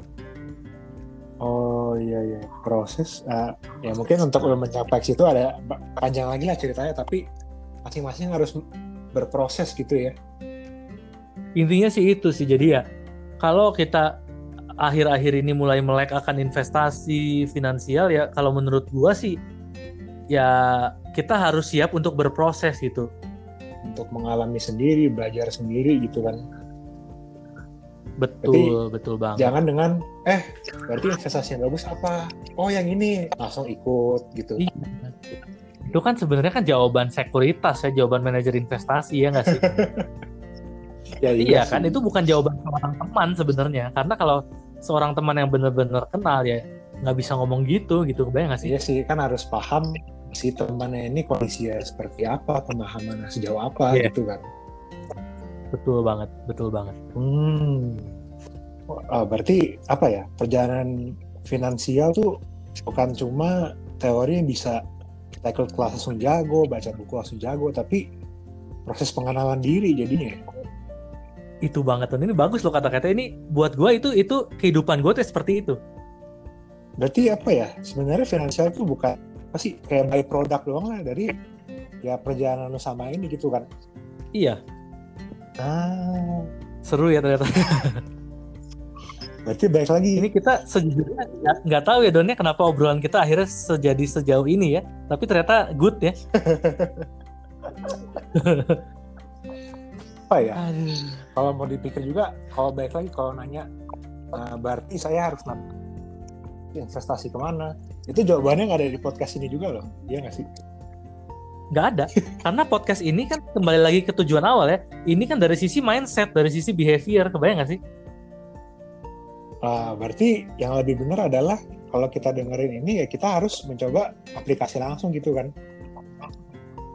oh iya iya. Proses uh, ya mungkin untuk mencapai situ ada panjang lagi lah ceritanya tapi masing-masing harus berproses gitu ya. Intinya sih itu sih jadi ya kalau kita akhir-akhir ini mulai melek akan investasi finansial ya kalau menurut gua sih ya kita harus siap untuk berproses gitu. Untuk mengalami sendiri belajar sendiri gitu kan betul berarti betul banget jangan dengan eh berarti investasi yang bagus apa oh yang ini langsung ikut gitu iya. itu kan sebenarnya kan jawaban sekuritas ya jawaban manajer investasi ya nggak sih ya, iya, iya kan itu bukan jawaban seorang teman sebenarnya karena kalau seorang teman yang benar-benar kenal ya nggak bisa ngomong gitu gitu kebayang nggak sih? Iya sih kan harus paham si temannya ini kondisinya seperti apa, pemahaman sejauh apa yeah. gitu kan. Betul banget, betul banget. Hmm. Oh, berarti apa ya perjalanan finansial tuh bukan cuma teori yang bisa kita ikut kelas langsung jago, baca buku langsung jago, tapi proses pengenalan diri jadinya itu banget dan ini bagus loh kata-kata ini. Buat gue itu itu kehidupan gue tuh seperti itu. Berarti apa ya sebenarnya finansial itu bukan apa sih kayak by product doang lah dari ya perjalanan lo sama ini gitu kan? Iya ah. Seru ya ternyata. Berarti baik lagi. Ini kita sejujurnya nggak tahu ya Donnya kenapa obrolan kita akhirnya sejadi sejauh ini ya. Tapi ternyata good ya. Apa ya? Kalau mau dipikir juga kalau baik lagi kalau nanya uh, berarti saya harus investasi ke mana? Itu jawabannya nggak ada di podcast ini juga loh. Iya nggak sih nggak ada. Karena podcast ini kan kembali lagi ke tujuan awal ya. Ini kan dari sisi mindset dari sisi behavior kebayang nggak sih? Uh, berarti yang lebih benar adalah kalau kita dengerin ini ya kita harus mencoba aplikasi langsung gitu kan?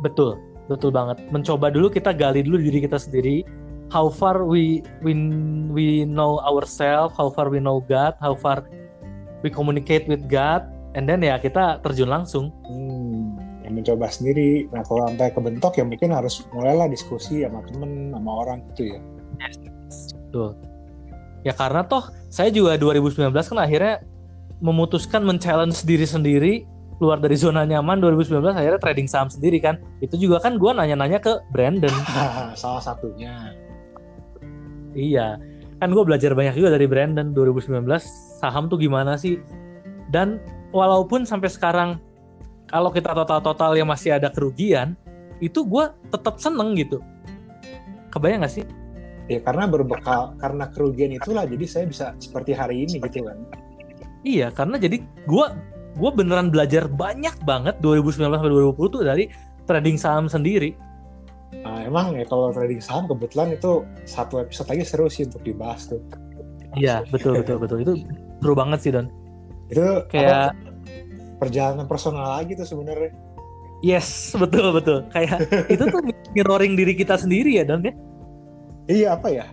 Betul betul banget. Mencoba dulu kita gali dulu diri kita sendiri. How far we we we know ourselves how far we know God how far we communicate with God and then ya kita terjun langsung. Hmm, yang mencoba sendiri. Nah kalau sampai kebentok ya mungkin harus mulailah diskusi sama temen sama orang gitu ya. Tuh. Ya karena toh saya juga 2019 kan akhirnya memutuskan men-challenge diri sendiri keluar dari zona nyaman 2019 akhirnya trading saham sendiri kan. Itu juga kan gue nanya-nanya ke Brandon. Salah satunya. Iya. Kan gue belajar banyak juga dari Brandon. 2019 saham tuh gimana sih? Dan walaupun sampai sekarang kalau kita total-total yang masih ada kerugian itu gue tetap seneng gitu kebayang gak sih ya karena berbekal karena kerugian itulah jadi saya bisa seperti hari ini gitu kan iya karena jadi gue gue beneran belajar banyak banget 2019 sampai 2020 tuh dari trading saham sendiri. Nah, emang ya kalau trading saham kebetulan itu satu episode lagi seru sih untuk dibahas tuh. Iya betul betul betul itu seru banget sih Don. Itu kayak apa, perjalanan personal lagi tuh sebenarnya. Yes betul betul kayak itu tuh mirroring diri kita sendiri ya Don ya. Iya apa ya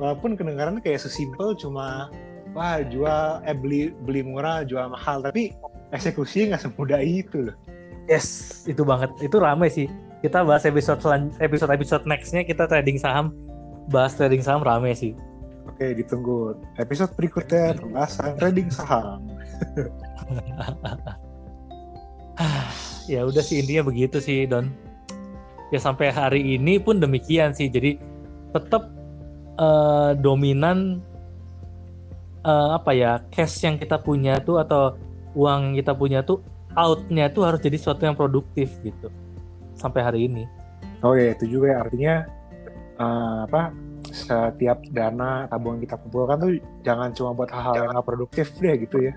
walaupun kedengarannya kayak sesimpel cuma wah jual eh beli beli murah jual mahal tapi eksekusi nggak semudah itu loh. Yes, itu banget. Itu rame sih. Kita bahas episode episode episode nextnya kita trading saham, bahas trading saham rame sih. Oke, ditunggu episode berikutnya pembahasan trading saham. ya udah sih intinya begitu sih Don. Ya sampai hari ini pun demikian sih. Jadi tetap uh, dominan uh, apa ya cash yang kita punya tuh atau uang kita punya tuh outnya tuh harus jadi sesuatu yang produktif gitu sampai hari ini. Oh ya itu juga ya artinya uh, apa setiap dana tabungan kita kumpulkan tuh jangan cuma buat hal-hal yang gak produktif deh gitu ya.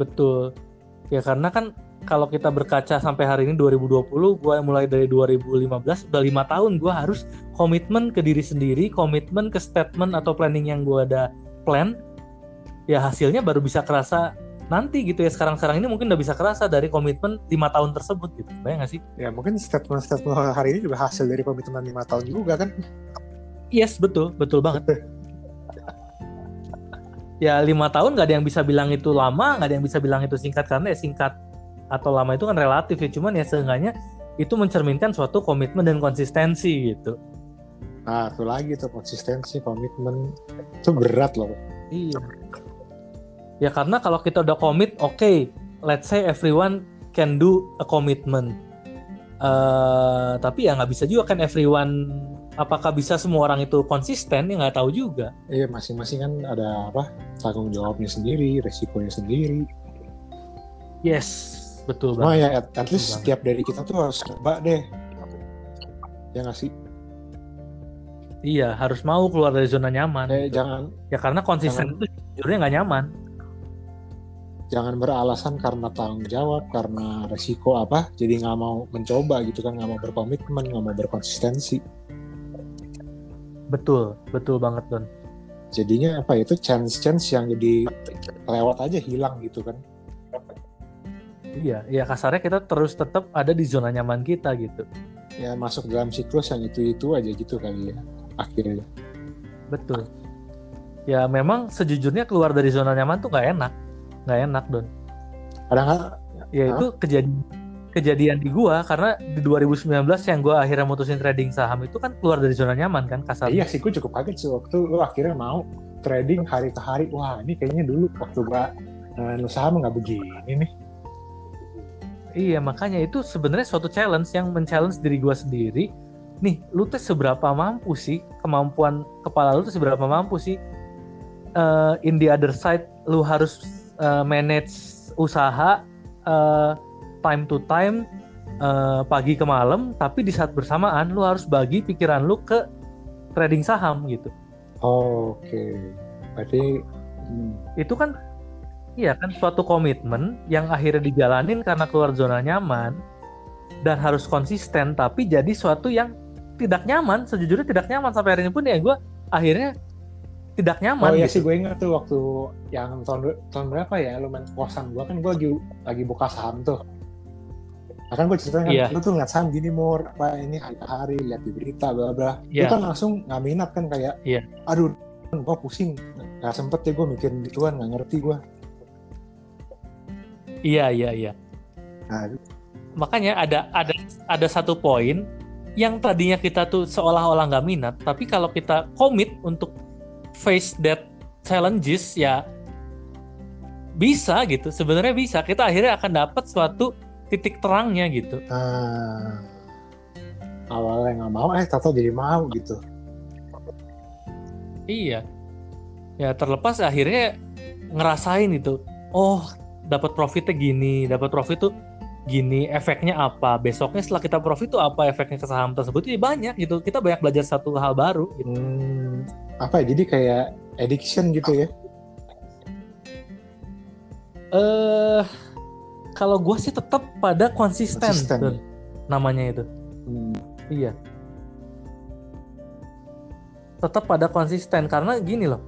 Betul. Ya karena kan kalau kita berkaca sampai hari ini 2020, gue mulai dari 2015 udah lima tahun gue harus komitmen ke diri sendiri, komitmen ke statement atau planning yang gue ada plan. Ya hasilnya baru bisa kerasa nanti gitu ya. Sekarang-sekarang ini mungkin udah bisa kerasa dari komitmen lima tahun tersebut gitu. Bayang gak sih? Ya mungkin statement-statement hari ini juga hasil dari komitmen lima tahun juga kan? Yes betul. Betul banget. Ya lima tahun nggak ada yang bisa bilang itu lama nggak ada yang bisa bilang itu singkat karena ya singkat atau lama itu kan relatif ya. Cuman ya seenggaknya itu mencerminkan suatu komitmen dan konsistensi gitu. Nah itu lagi tuh konsistensi komitmen. Itu berat loh. Iya. Ya karena kalau kita udah komit, oke, okay, let's say everyone can do a commitment. Uh, tapi ya nggak bisa juga kan everyone apakah bisa semua orang itu konsisten ya nggak tahu juga. Iya masing-masing kan ada apa tanggung jawabnya sendiri resikonya sendiri. Yes betul banget. ya at, at least setiap dari kita tuh harus coba deh. Ya nggak sih? Iya harus mau keluar dari zona nyaman. Eh, jangan. Ya karena konsisten jangan, itu jujurnya nggak nyaman. Jangan beralasan karena tanggung jawab karena resiko apa jadi nggak mau mencoba gitu kan nggak mau berkomitmen nggak mau berkonsistensi. Betul betul banget don. Jadinya apa itu chance chance yang jadi lewat aja hilang gitu kan iya iya kasarnya kita terus tetap ada di zona nyaman kita gitu. Ya masuk dalam siklus yang itu itu aja gitu kali ya akhirnya. Betul. Ya memang sejujurnya keluar dari zona nyaman tuh nggak enak. Nggak enak don. Ada nggak? Ya itu kejadian kejadian di gua karena di 2019 yang gua akhirnya mutusin trading saham itu kan keluar dari zona nyaman kan kasar iya sih gua cukup kaget sih waktu lu akhirnya mau trading hari ke hari. Wah ini kayaknya dulu waktu gua uh, saham nggak begini nih iya makanya itu sebenarnya suatu challenge yang men-challenge diri gua sendiri nih lu tuh seberapa mampu sih kemampuan kepala lu tuh seberapa mampu sih uh, in the other side lu harus uh, manage usaha uh, time to time uh, pagi ke malam tapi di saat bersamaan lu harus bagi pikiran lu ke trading saham gitu. Oh, Oke, okay. berarti hmm. itu kan iya kan suatu komitmen yang akhirnya dijalanin karena keluar zona nyaman dan harus konsisten tapi jadi suatu yang tidak nyaman sejujurnya tidak nyaman sampai hari ini pun ya gue akhirnya tidak nyaman. Oh iya gitu. sih gue ingat tuh waktu yang tahun tahun berapa ya lu main kosan gue kan gue lagi lagi buka saham tuh. Nah kan gue ceritain kan, yeah. lu tuh ngeliat saham gini mur apa ini hari-hari lihat di berita bla bla. Yeah. Lu kan langsung nggak minat kan kayak, yeah. aduh gue pusing nggak sempet ya gue mikirin gituan nggak ngerti gue. Iya iya iya. Nah, makanya ada ada ada satu poin yang tadinya kita tuh seolah-olah nggak minat, tapi kalau kita komit untuk face that challenges ya bisa gitu. Sebenarnya bisa. Kita akhirnya akan dapat suatu titik terangnya gitu. Ah, awalnya nggak mau eh tato jadi mau gitu. Iya. Ya terlepas akhirnya ngerasain itu. Oh dapat profitnya gini dapat profit tuh gini efeknya apa besoknya setelah kita profit tuh apa efeknya ke saham tersebut ini banyak gitu kita banyak belajar satu hal baru gitu. hmm, apa ya jadi kayak addiction gitu ya eh kalau gue sih tetap pada konsisten, Konsisten. Don, namanya itu. Hmm, Iya. Tetap pada konsisten karena gini loh.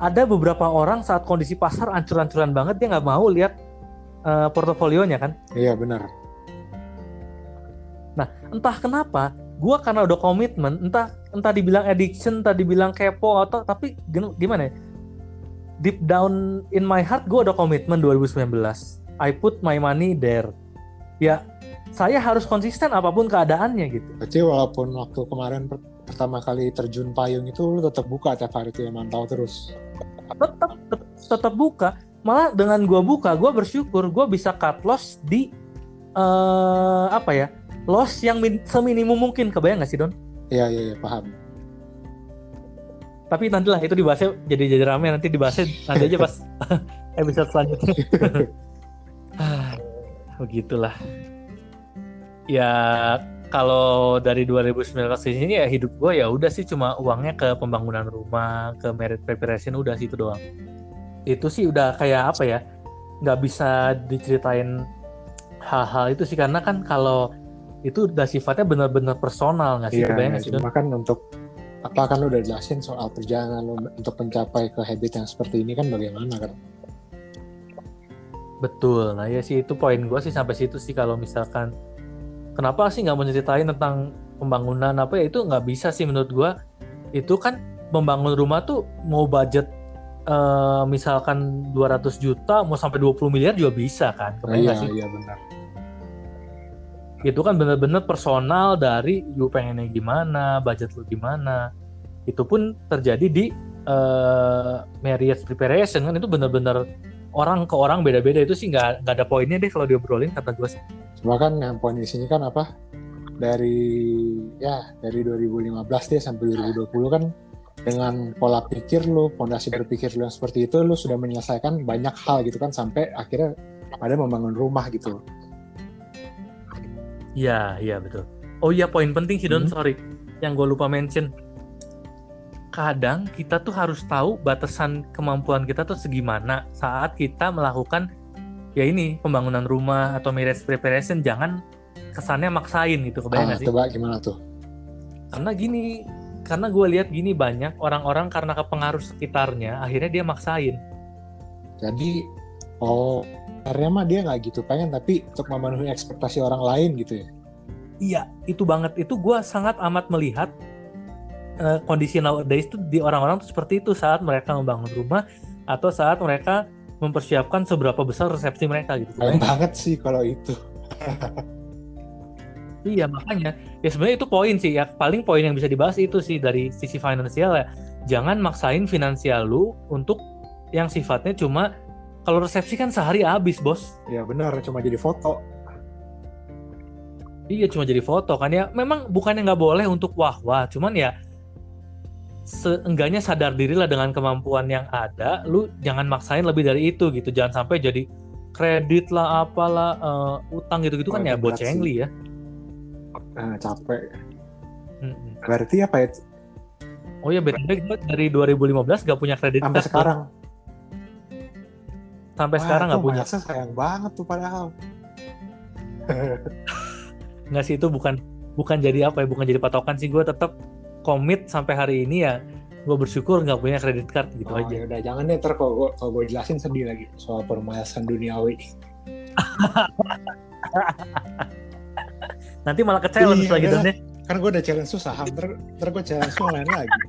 Ada beberapa orang saat kondisi pasar ancur-ancuran banget dia nggak mau lihat eh, portofolionya kan. iya benar Entah kenapa, gue karena udah komitmen, entah entah dibilang addiction, entah dibilang kepo atau tapi gim- gimana ya? Deep down in my heart gue udah komitmen 2019. I put my money there. Ya, saya harus konsisten apa pun keadaannya gitu. berarti walaupun waktu kemarin pertama kali terjun payung itu lu tetap buka tiap hari tuh ya mantau terus. Tetap tet- tetap buka. Malah dengan gua buka gua bersyukur gua bisa cut loss di eh apa ya loss yang min- seminimum mungkin. Kebayang nggak sih don? Iya iya iya paham. Tapi nantilah itu dibahasnya jadi jadi rame. Nanti dibahasnya nanti aja pas episode selanjutnya. Ah, begitulah. Ya kalau dari 2019 ke sini ya hidup gue ya udah sih cuma uangnya ke pembangunan rumah ke merit preparation udah sih itu doang. Itu sih udah kayak apa ya nggak bisa diceritain hal-hal itu sih karena kan kalau itu udah sifatnya benar-benar personal nggak sih? Iya kebayang Don? cuma kan untuk apa kan lu udah jelasin soal perjalanan lu untuk mencapai ke habit yang seperti ini kan bagaimana kan? Betul, nah ya sih itu poin gue sih sampai situ sih kalau misalkan kenapa sih nggak mau ceritain tentang pembangunan apa ya? Itu nggak bisa sih menurut gue itu kan membangun rumah tuh mau budget eh, misalkan 200 juta mau sampai 20 miliar juga bisa kan? Kebayang iya sih? iya benar. Itu kan bener-bener personal dari lu pengennya gimana budget lu gimana. Itu pun terjadi di eh, marriage preparation kan? Itu bener-bener orang ke orang beda-beda itu sih nggak nggak ada poinnya deh kalau diobrolin kata gue sih. cuma kan yang poin di sini kan apa dari ya dari 2015 deh sampai 2020 kan dengan pola pikir lu, fondasi berpikir lu yang seperti itu, lu sudah menyelesaikan banyak hal gitu kan sampai akhirnya pada membangun rumah gitu. Iya, iya betul. Oh iya, poin penting sih Don, Hmm. sorry. Yang gue lupa mention. Kadang kita tuh harus tahu batasan kemampuan kita tuh segimana saat kita melakukan ya ini pembangunan rumah atau marriage preparation jangan kesannya maksain gitu kebayang Ah, sih? coba gimana tuh? Karena gini, karena gue lihat gini banyak orang-orang karena kepengaruh sekitarnya akhirnya dia maksain. Jadi oh akhirnya mah dia nggak gitu pengen tapi untuk memenuhi ekspektasi orang lain gitu ya. Iya, itu banget. Itu gue sangat amat melihat eh, kondisi nowadays itu di orang-orang tuh seperti itu saat mereka membangun rumah atau saat mereka mempersiapkan seberapa besar resepsi mereka gitu. Keren banget sih kalau itu. Iya makanya ya sebenarnya itu poin sih ya paling poin yang bisa dibahas itu sih dari sisi finansial ya jangan maksain finansial lu untuk yang sifatnya cuma kalau resepsi kan sehari habis bos Ya benar, cuma jadi foto. Iya cuma jadi foto kan ya. Memang bukannya nggak boleh untuk wah-wah, cuman ya seenggaknya sadar dirilah dengan kemampuan yang ada. Lu jangan maksain lebih dari itu gitu. Jangan sampai jadi kredit lah apalah eh, utang gitu-gitu kan Oh, ya itu berat bocengli ya. Ah, capek. Mm-mm. Berarti apa ya? Oh ya btw gue dari 2015 gak punya kredit Sampai sekarang. Sampai Wah, sekarang nggak punya. sayang banget tuh padahal. Nggak sih itu bukan bukan jadi apa ya? Bukan jadi patokan sih. Gue tetap komit sampai hari ini ya. Gue bersyukur nggak punya kredit card gitu oh, aja. ya udah jangan deh ntar kalau gue kalau gue jelasin sedih lagi soal permasalahan duniawi. Nanti malah ke challenge Iya, lagi iya. Don ya. Kan gue udah challenge susah, ntar, ntar gue challenge yang lain lagi.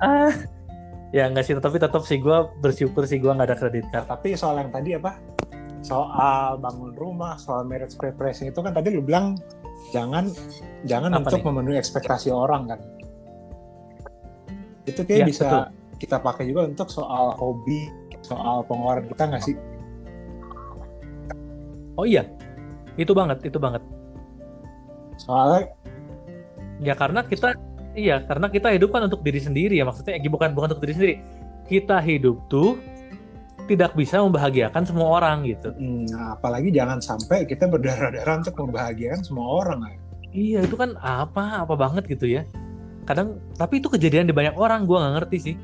ah ya nggak sih tapi tetap sih gue bersyukur sih gue nggak ada kredit card tapi soal yang tadi apa? Soal bangun rumah, soal marriage preparation itu kan tadi lu bilang jangan jangan Apa untuk nih? memenuhi ekspektasi orang kan. itu kayak Ya, bisa betul. kita pakai juga untuk soal hobi soal pengeluaran kita nggak sih Oh iya, itu banget, itu banget. soalnya Ya karena kita, iya karena kita hidup kan untuk diri sendiri ya maksudnya bukan bukan untuk diri sendiri. Kita hidup tuh tidak bisa membahagiakan semua orang gitu. hmm, nah, apalagi jangan sampai kita berdarah-darah untuk membahagiakan semua orang ya. Iya itu kan apa apa banget gitu ya. Kadang tapi itu kejadian di banyak orang, gua nggak ngerti sih.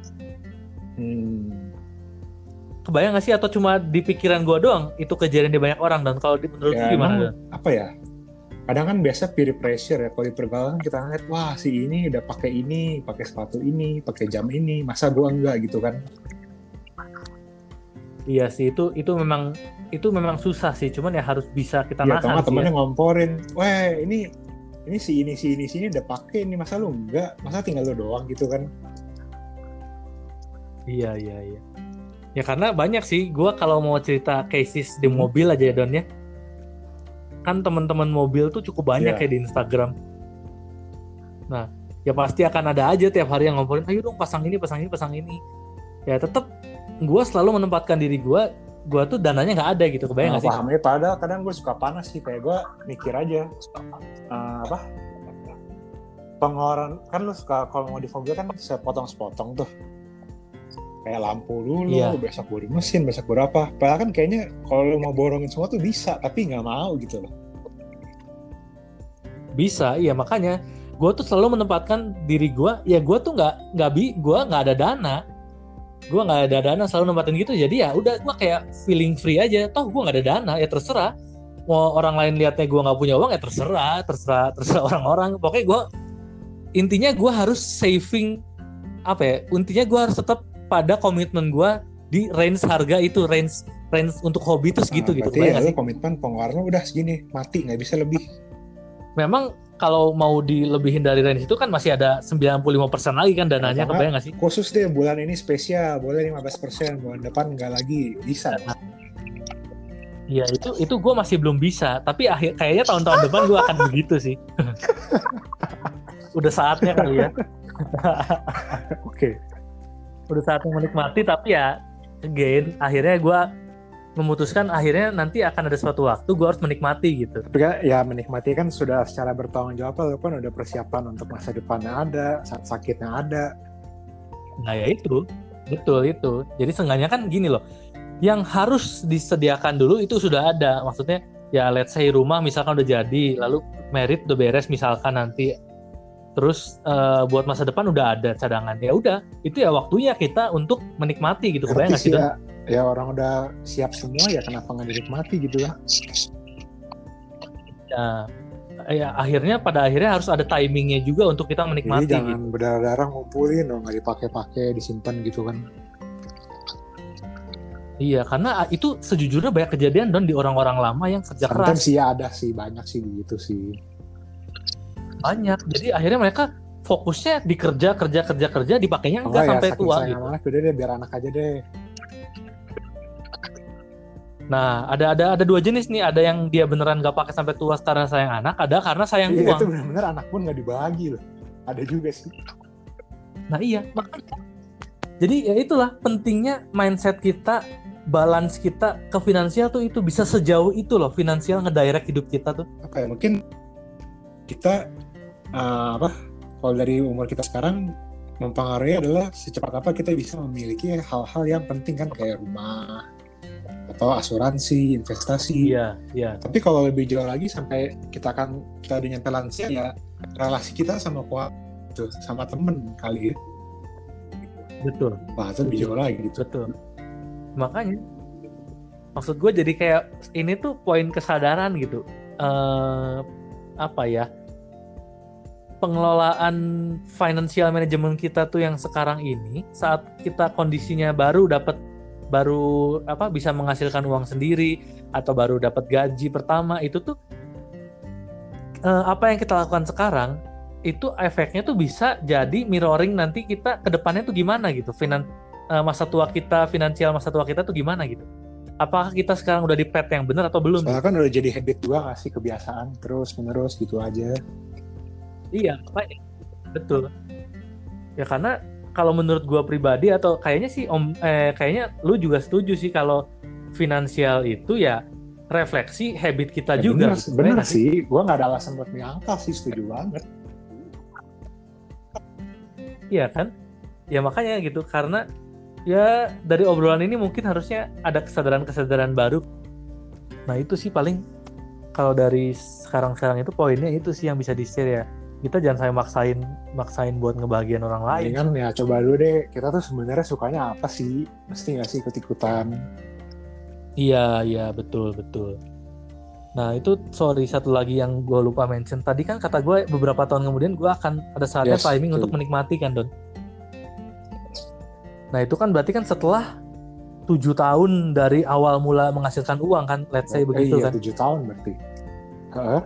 Hmm. Kebayang nggak sih atau cuma di pikiran gua doang itu kejadian di banyak orang dan kalau di menurut Ya, lu gimana? apa ya kadang kan biasa peer pressure ya kalau di pergaulan kita ngeliat wah si ini udah pakai ini pakai sepatu ini pakai jam ini masa gua enggak gitu kan Iya sih itu itu memang itu memang susah sih, cuman ya harus bisa kita ya nahan sih temennya ya. ngomporin weh ini ini si ini si ini si ini udah pakai ini masa lu enggak masa tinggal lu doang gitu kan Iya iya iya. Ya karena banyak sih, gua kalau mau cerita cases di Hmm. mobil aja ya Don ya. Kan teman-teman mobil tuh cukup banyak Iya. ya di Instagram. Nah, ya pasti akan ada aja tiap hari yang ngomporin, ayo dong pasang ini, pasang ini, pasang ini. Ya tetap gua selalu menempatkan diri gua, gua tuh dananya nggak ada gitu, kebayang Nah, nggak sih? pahamnya padahal kadang gue suka panas sih kayak gue mikir aja. Eh, apa? Pengeluaran kan lu suka kalau mau di mobil kan sepotong-sepotong tuh. Kayak lampu dulu Iya. besok baru mesin besok baru apa. Padahal kan kayaknya kalau lu mau borongin semua tuh bisa tapi nggak mau gitu loh. Bisa, iya makanya gua tuh selalu menempatkan diri gua, ya gua tuh nggak nggak bi, gua nggak ada dana, gua nggak ada dana selalu nempatin gitu, jadi ya udah gua kayak feeling free aja, toh gua nggak ada dana, ya terserah. Mau orang lain lihatnya gua nggak punya uang ya terserah, terserah, terserah orang-orang. Pokoknya gua intinya gua harus saving apa ya? Intinya gua harus tetap pada komitmen gua di range harga itu, range range untuk hobi itu segitu Nah, gitu. berarti ya komitmen pengeluaran lu udah segini mati nggak bisa lebih memang kalau mau dilebihin dari range itu kan masih ada 95% lagi kan dananya Sama- kebayang nggak sih? khusus deh bulan ini spesial boleh 15% bulan depan nggak lagi bisa Iya itu itu gue masih belum bisa tapi akhir kayaknya tahun-tahun depan gue akan begitu sih. Udah saatnya kali ya. oke Udah saatnya menikmati tapi ya again akhirnya gue memutuskan akhirnya nanti akan ada suatu waktu gue harus menikmati gitu. Tapi kan ya menikmati kan sudah secara bertanggung jawab kan udah persiapan untuk masa depannya ada, saat sakitnya ada. Nah ya itu betul itu. Jadi seenggaknya kan gini loh, yang harus disediakan dulu itu sudah ada. Maksudnya ya let's say rumah misalkan udah jadi, lalu merit udah beres misalkan nanti, terus eh, buat masa depan udah ada cadangan. Ya udah, itu ya waktunya kita untuk menikmati gitu. Kebayang nggak sih? ya, ya orang udah siap semua ya kenapa nggak dinikmati gitu kan? Ya, ya akhirnya pada akhirnya harus ada timingnya juga untuk kita menikmati. Jadi jangan gitu. berdarah-darah ngumpulin dong nggak dipakai-pakai disimpan gitu kan? Iya, karena itu sejujurnya banyak kejadian don di orang-orang lama yang kerja keras. Sometimes sih ya ada sih banyak sih begitu sih. banyak jadi akhirnya mereka fokusnya di kerja kerja kerja kerja dipakainya Oh, enggak ya, sampai saking tua gitu anak udah deh biar anak aja deh. Nah ada ada ada dua jenis nih ada yang dia beneran gak pakai sampai tua karena sayang anak ada karena sayang Iya uang itu benar-benar anak pun nggak dibagi loh. Ada juga sih. nah iya makanya jadi ya itulah pentingnya mindset kita balance kita ke finansial tuh itu bisa sejauh itu loh finansial ngedirect hidup kita tuh Apa ya mungkin kita eh, apa? Kalau dari umur kita sekarang mempengaruhi adalah secepat apa kita bisa memiliki hal-hal yang penting kan kayak rumah atau asuransi, investasi. iya iya Tapi kalau lebih jauh lagi sampai kita akan kita udah nyampe lansia ya relasi kita sama keluarga gitu, sama temen kali ya. betul Wah itu lebih jauh lagi gitu. betul makanya maksud gue jadi kayak ini tuh poin kesadaran gitu eh apa ya pengelolaan financial management kita tuh yang sekarang ini saat kita kondisinya baru dapat baru apa bisa menghasilkan uang sendiri atau baru dapat gaji pertama itu tuh eh, apa yang kita lakukan sekarang itu efeknya tuh bisa jadi mirroring nanti kita ke depannya tuh gimana gitu finan eh, masa tua kita finansial masa tua kita tuh gimana gitu apakah kita sekarang udah di pet yang benar atau belum Soalnya kan udah jadi habit juga gak sih kebiasaan terus menerus gitu aja. Iya, betul. Ya karena kalau menurut gue pribadi atau kayaknya sih om eh, kayaknya lu juga setuju sih kalau finansial itu ya refleksi habit kita Ya, juga. bener, gitu. bener sih gue nggak ada alasan buat angka sih setuju banget Iya kan? Ya makanya gitu karena ya dari obrolan ini mungkin harusnya ada kesadaran-kesadaran baru. Nah itu sih paling kalau dari sekarang-sekarang itu poinnya itu sih yang bisa di-share ya. Kita jangan sampai maksain maksain buat ngebahagiain orang lain. kan ya coba dulu deh kita tuh sebenarnya sukanya apa sih mesti nggak sih ikut ikutan Iya, iya, betul, betul. Nah, itu sorry satu lagi yang gue lupa mention. Tadi kan kata gue beberapa tahun kemudian gue akan ada saatnya Yes, timing betul. untuk menikmati kan, Don. Nah, itu kan berarti kan setelah tujuh tahun dari awal mula menghasilkan uang kan, let's say begitu iya kan. tujuh tahun berarti Heeh.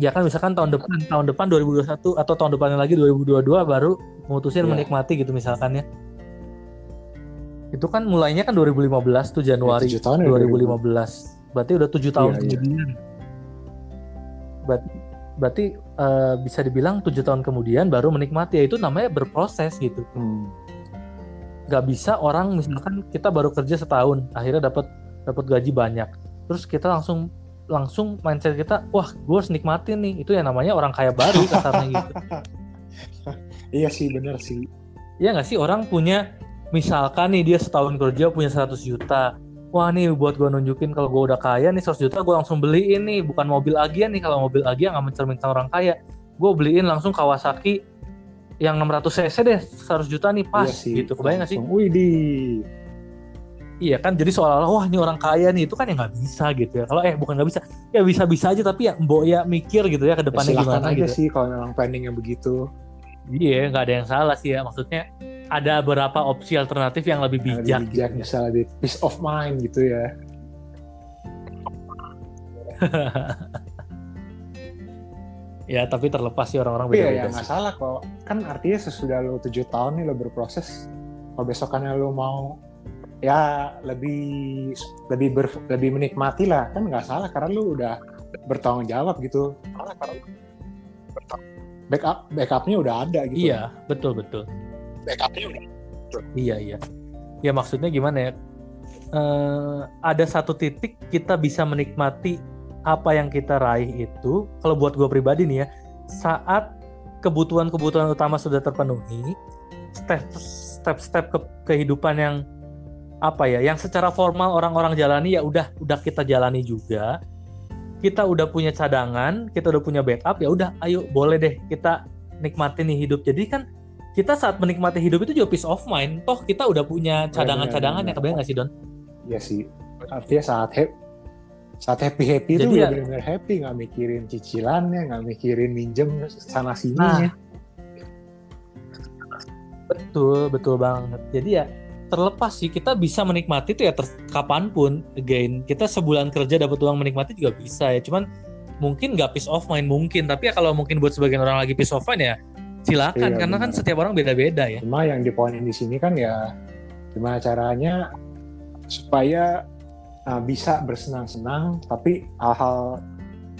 Ya kan misalkan tahun depan, tahun depan 2021 atau tahun depannya lagi 2022 baru mutusin Iya. menikmati gitu misalkan ya. Itu kan mulainya kan 2015 tuh Januari. tahun ya, 2015. Berarti udah tujuh tahun Iya, iya. kemudian. Berarti, berarti eh, bisa dibilang tujuh tahun kemudian baru menikmati ya itu namanya berproses gitu. Hmm. Gak bisa orang misalkan kita baru kerja setahun akhirnya dapat dapat gaji banyak, terus kita langsung langsung mindset kita wah gue harus nikmatin nih itu yang namanya orang kaya baru kasarnya gitu. iya sih bener sih Iya nggak sih orang punya misalkan nih dia setahun kerja punya 100 juta. Wah nih buat gue nunjukin kalau gue udah kaya nih 100 juta gue langsung beliin nih bukan mobil Agia nih kalau mobil Agia nggak mencerminkan orang kaya. Gue beliin langsung Kawasaki yang 600 cc deh 100 juta nih pas iya sih gitu kebayang gak sih? Wih Iya kan jadi seolah-olah wah ini orang kaya nih itu kan ya nggak bisa gitu ya. Kalau eh bukan nggak bisa ya bisa-bisa aja tapi ya mbok ya mikir gitu ya ke depannya silakan gimana aja gitu. sih kalau memang planningnya begitu Iya nggak ada yang salah sih ya maksudnya ada beberapa opsi alternatif yang lebih Yang bijak. lebih bijak gitu. misalnya di peace of mind gitu ya Ya tapi terlepas sih orang-orang tapi ya beda-beda ya sih. nggak salah kok kan artinya sesudah lo tujuh tahun nih lo berproses kalau besokannya lo mau ya lebih lebih ber, lebih menikmati lah kan nggak salah karena lo udah bertanggung jawab gitu backup backupnya udah ada gitu Iya, betul betul. backupnya udah Iya iya. Ya maksudnya gimana ya? Eh, ada satu titik kita bisa menikmati apa yang kita raih itu. Kalau buat gue pribadi nih ya, saat kebutuhan-kebutuhan utama sudah terpenuhi, step step-step ke kehidupan yang apa ya, yang secara formal orang-orang jalani ya udah udah kita jalani juga. Kita udah punya cadangan, kita udah punya backup ya udah, ayo boleh deh kita nikmatin nih hidup. Jadi kan kita saat menikmati hidup itu juga peace of mind. Toh kita udah punya cadangan-cadangan ya benar. kebayang nggak sih Don? Iya sih artinya saat happy saat happy happy itu ya- benar-benar happy nggak mikirin cicilannya nggak mikirin minjem sana Nah, sininya betul betul banget. Jadi ya terlepas sih kita bisa menikmati itu ya ter- kapan pun. Again kita sebulan kerja dapat uang menikmati juga bisa ya. Cuman mungkin nggak peace of mind mungkin. Tapi ya kalau mungkin buat sebagian orang lagi peace of mind ya silakan Iya, karena kan benar. setiap orang beda-beda ya. cuma yang dipoinin di sini kan ya gimana caranya supaya uh, bisa bersenang-senang tapi hal-hal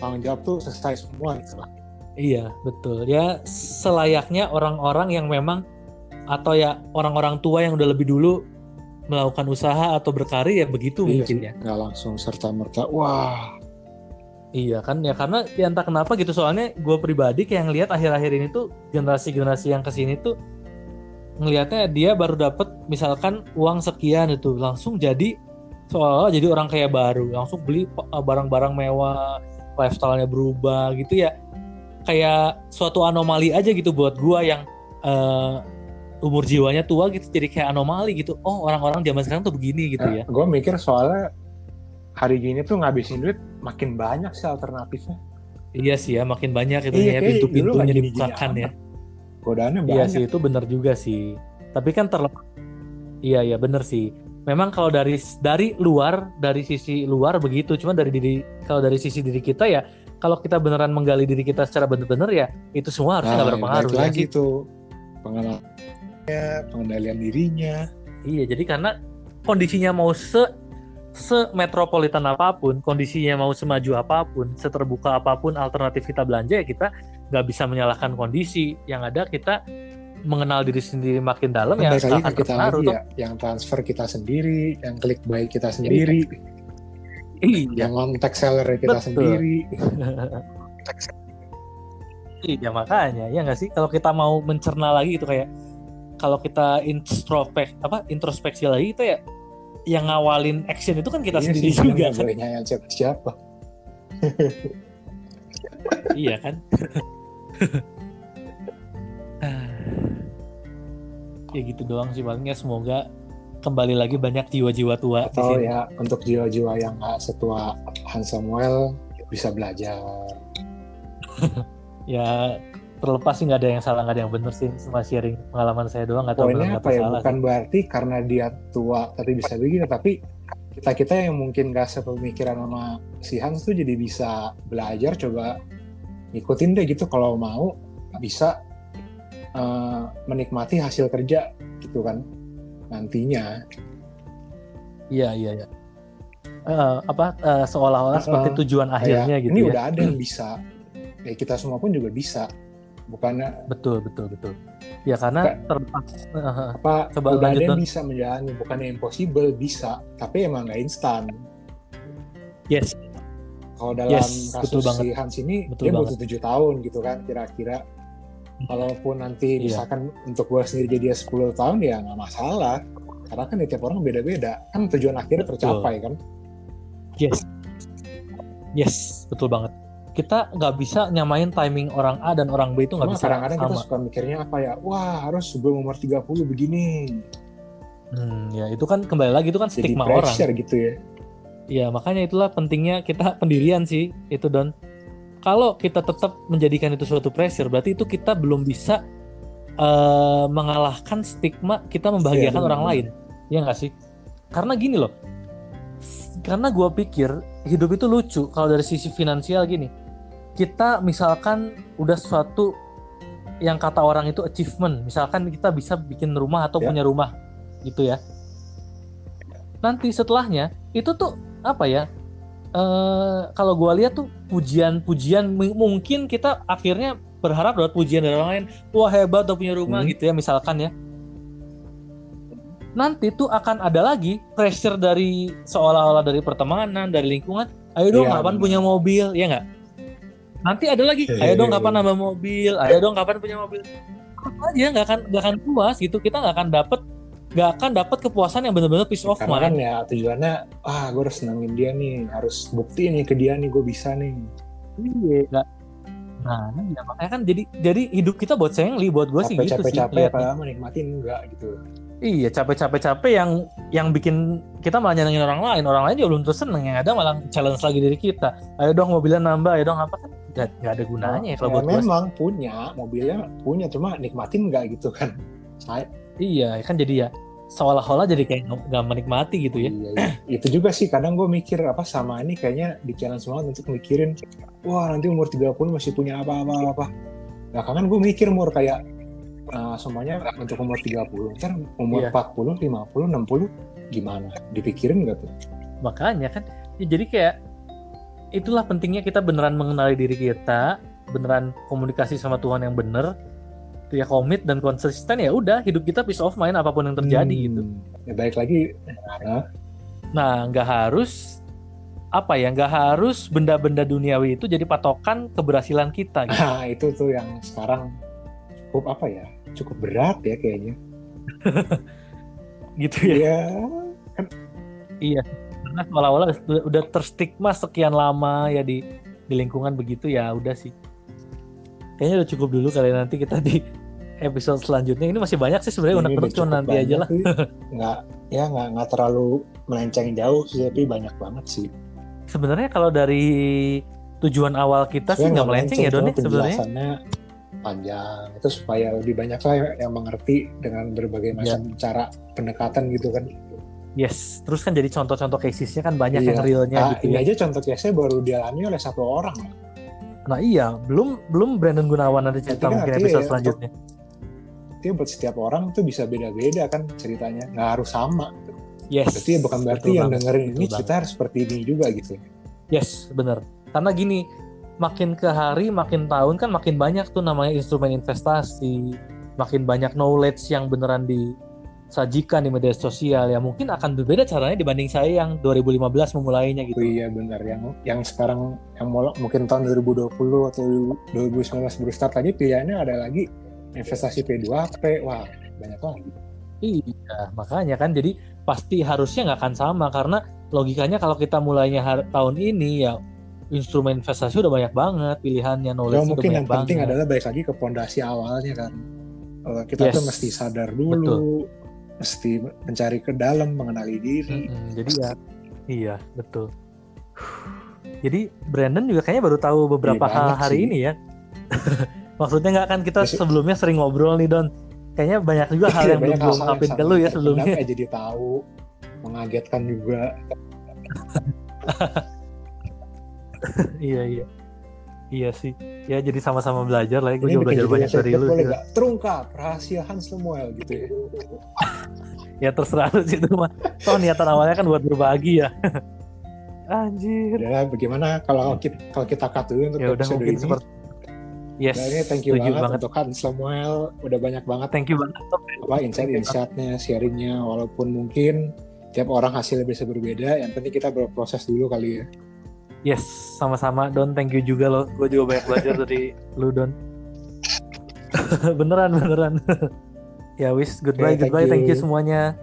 tanggung jawab tuh selesai semua gitu lah Iya, betul. Ya selayaknya orang-orang yang memang atau ya orang-orang tua yang udah lebih dulu melakukan usaha atau berkarir ya begitu Iya mungkin ya. nggak langsung serta merta. Wah. Iya kan ya karena ya entah kenapa gitu soalnya gue pribadi kayak ngelihat akhir-akhir ini tuh generasi-generasi yang ke sini tuh ngelihatnya dia baru dapat misalkan uang sekian itu langsung jadi seolah jadi orang kaya baru langsung beli uh, barang-barang mewah lifestyle-nya berubah gitu ya. Kayak suatu anomali aja gitu buat gua yang uh, umur jiwanya tua gitu jadi kayak anomali gitu oh orang-orang zaman sekarang tuh begini gitu ya gue mikir soalnya hari gini tuh ngabisin duit makin banyak sih alternatifnya iya sih ya makin banyak itu Iya, ya pintu-pintunya dibukakan ya godaannya Iya banyak sih itu benar juga sih. Tapi kan terlepas. Iya iya benar sih. Memang kalau dari dari luar dari sisi luar begitu. Cuma dari diri kalau dari sisi diri kita ya kalau kita beneran menggali diri kita secara bener-bener ya itu semua harusnya nggak Nah, berpengaruh balik ya lagi sih. tuh pengenalannya pengendalian dirinya Iya jadi karena kondisinya mau se semetropolitan apa pun, kondisinya mau semaju apa pun, seterbuka apa pun alternatif kita belanja ya kita nggak bisa menyalahkan kondisi. Yang ada kita mengenal diri sendiri makin dalam ya lagi akan kita lagi ya, yang transfer kita sendiri, yang klik buy kita sendiri, Iya. yang kontak seller kita Betul. sendiri. Iya makanya ya nggak sih kalau kita mau mencerna lagi itu kayak kalau kita introspek apa introspeksi lagi itu ya yang ngawalin action itu kan kita Iya sendiri sih, juga kan boleh nyayang siapa-siapa. iya kan ya gitu doang sih palingnya semoga kembali lagi banyak jiwa-jiwa tua Atau ya untuk jiwa-jiwa yang nggak setua Hans Samuel bisa belajar. ya terlepas sih nggak ada yang salah nggak ada yang bener sih cuma sharing pengalaman saya doang nggak tahu nggak apa ya? salah Bukan berarti karena dia tua tapi bisa begini, tapi kita kita yang mungkin gak sepemikiran sama si Hans tuh jadi bisa belajar coba ngikutin deh gitu. Kalau mau bisa eh, menikmati hasil kerja gitu kan nantinya. Iya iya iya. Eh, apa eh, seolah-olah Eh, seperti tujuan akhirnya Kayak, gitu ini ya. udah ada yang bisa. Ya kita semua pun juga bisa bukannya betul betul betul ya karena terlepas eh, apa Coba lanjut, Don. bisa menjalani bukannya impossible bisa tapi emang nggak instan yes kalau dalam Yes, kasus betul banget. si Hans ini Betul dia banget. butuh tujuh tahun gitu kan kira-kira kalaupun nanti Iya. misalkan untuk gue sendiri jadi 10 tahun ya nggak masalah karena kan ya tiap orang beda-beda kan tujuan akhirnya Betul. tercapai kan yes yes betul banget kita nggak bisa nyamain timing orang A dan orang B itu nggak bisa kadang-kadang kita sama suka mikirnya apa ya wah harus sebelum umur 30 begini Hmm, ya itu kan kembali lagi itu kan jadi stigma orang pressure gitu ya Ya makanya itulah pentingnya kita pendirian sih itu Don. Kalau kita tetap menjadikan itu suatu pressure, berarti itu kita belum bisa eh, mengalahkan stigma kita membahagiakan Iya, orang lain. Ya nggak sih? Karena gini loh, karena gua pikir hidup itu lucu kalau dari sisi finansial gini. Kita misalkan udah suatu yang kata orang itu achievement, misalkan kita bisa bikin rumah atau Ya. punya rumah, gitu ya. Nanti setelahnya itu tuh apa ya? eh kalau gua lihat tuh pujian-pujian mungkin kita akhirnya berharap dapat pujian dari orang lain. Wah hebat udah punya rumah Hmm. gitu ya misalkan ya. Nanti tuh akan ada lagi pressure dari seolah-olah dari pertemanan, dari lingkungan. Ayo dong Iya, kapan punya mobil, ya nggak? Nanti ada lagi, ayo dong kapan nambah mobil, ayo dong kapan punya mobil. Terus aja nggak akan nggak akan puas gitu. Kita nggak akan dapet nggak akan dapat kepuasan yang benar-benar peace of karena kan mind. ya tujuannya ah gue harus senengin dia nih harus buktiin nih ke dia nih gue bisa nih Iya. nggak- Nah, ya, makanya kan jadi jadi hidup kita buat sengli, buat gue sih gitu capek sih. capek liatnya. padahal menikmatin enggak gitu Iya, capek-capek capek yang yang bikin kita malah nyenengin orang lain. Orang lain juga belum tentu seneng, yang ada malah challenge lagi diri kita. Ayo dong mobilnya nambah, ayo dong apa kan nggak nggak ada gunanya ya kalau Ya, buat gue. memang punya mobilnya punya cuma nikmatin enggak gitu kan saya Iya, kan jadi ya seolah-olah jadi kayak nggak- nggak menikmati gitu ya. Iya, iya. itu juga sih kadang gue mikir apa sama ini kayaknya di challenge banget untuk mikirin wah nanti umur 30 masih punya apa-apa apa nah kan gue mikir umur kayak uh, semuanya untuk umur 30 ntar umur Iya. 40 50 60 gimana dipikirin gak tuh Makanya kan ya jadi kayak itulah pentingnya kita beneran mengenali diri kita, beneran komunikasi sama Tuhan yang bener, ya komit dan konsisten ya udah hidup kita peace of mind apa pun yang terjadi Hmm. gitu. ya baik lagi Nah, nggak harus apa ya, nggak harus benda-benda duniawi itu jadi patokan keberhasilan kita. Gitu. nah itu tuh yang sekarang cukup apa ya cukup berat ya kayaknya gitu ya. Iya Karena seolah-olah udah, terstigma sekian lama ya di di lingkungan begitu ya udah sih. Kayaknya udah cukup dulu kali nanti kita di episode selanjutnya. Ini masih banyak sih sebenarnya Ini unek-unek cuma nanti aja lah. sih. nggak ya nggak nggak terlalu melenceng jauh sih tapi banyak banget sih Sebenarnya kalau dari tujuan awal kita sih Sebenarnya nggak melenceng ya cuma ya sebenarnya. Panjang itu supaya lebih banyak lah yang mengerti dengan berbagai macam cara pendekatan gitu kan Yes, terus kan jadi contoh-contoh casesnya kan banyak Iya. yang realnya nah, gitu ini ya. aja contoh case baru dialami oleh satu orang. Nah iya, belum belum Brandon Gunawan nanti cerita mungkin episode ya, selanjutnya. Itu buat setiap orang tuh bisa beda-beda kan ceritanya nggak harus sama Yes. berarti ya bukan berarti betul yang banget, dengerin betul ini banget. cerita harus seperti ini juga gitu Yes, bener. Karena gini, makin ke hari, makin tahun kan makin banyak tuh namanya instrumen investasi, makin banyak knowledge yang beneran disajikan di media sosial. Ya mungkin akan berbeda caranya dibanding saya yang 2015 memulainya gitu. Oh iya benar yang yang sekarang yang mungkin tahun 2020 atau 2019 baru start tadi pilihannya ada lagi investasi P2P wah banyak lagi. Iya makanya kan. Jadi pasti harusnya nggak akan sama karena logikanya kalau kita mulainya tahun ini ya instrumen investasi udah banyak banget pilihannya knowledge ya, mungkin yang banget. penting adalah balik lagi ke pondasi awalnya kan. Kita yes. tuh mesti sadar dulu betul. mesti mencari ke dalam mengenali diri. Hmm, jadi ya iya betul. Jadi Brandon juga kayaknya baru tahu beberapa iya, hal hari sih. ini ya. Maksudnya nggak kan kita sebelumnya sering ngobrol nih Don. Kayaknya banyak juga hal yang belum belum ngapin ke lu ya sebelumnya. jadi tahu mengagetkan juga iya iya Iya sih. Ya jadi sama-sama belajar lah. Ya. Gue juga belajar banyak dari lu. Boleh gak? Terungkap rahasia Hans Lemuel gitu ya. ya terserah lu sih itu mah. Toh niatan awalnya kan buat berbagi ya. Anjir. Ya bagaimana kalau kita kalau kita cut dulu untuk ya, udah mungkin ini. Seperti... Yes. Nah, ini thank you banget, banget untuk Hans Lemuel. Udah banyak banget. Thank you banget. Apa insight-insightnya, sharingnya. Walaupun mungkin tiap orang hasilnya bisa berbeda. Yang penting kita berproses dulu kali ya. Yes, sama-sama Don. Thank you juga loh. Gue juga banyak belajar dari lu Don. beneran beneran. ya wis, goodbye, okay, goodbye. You. Thank you semuanya.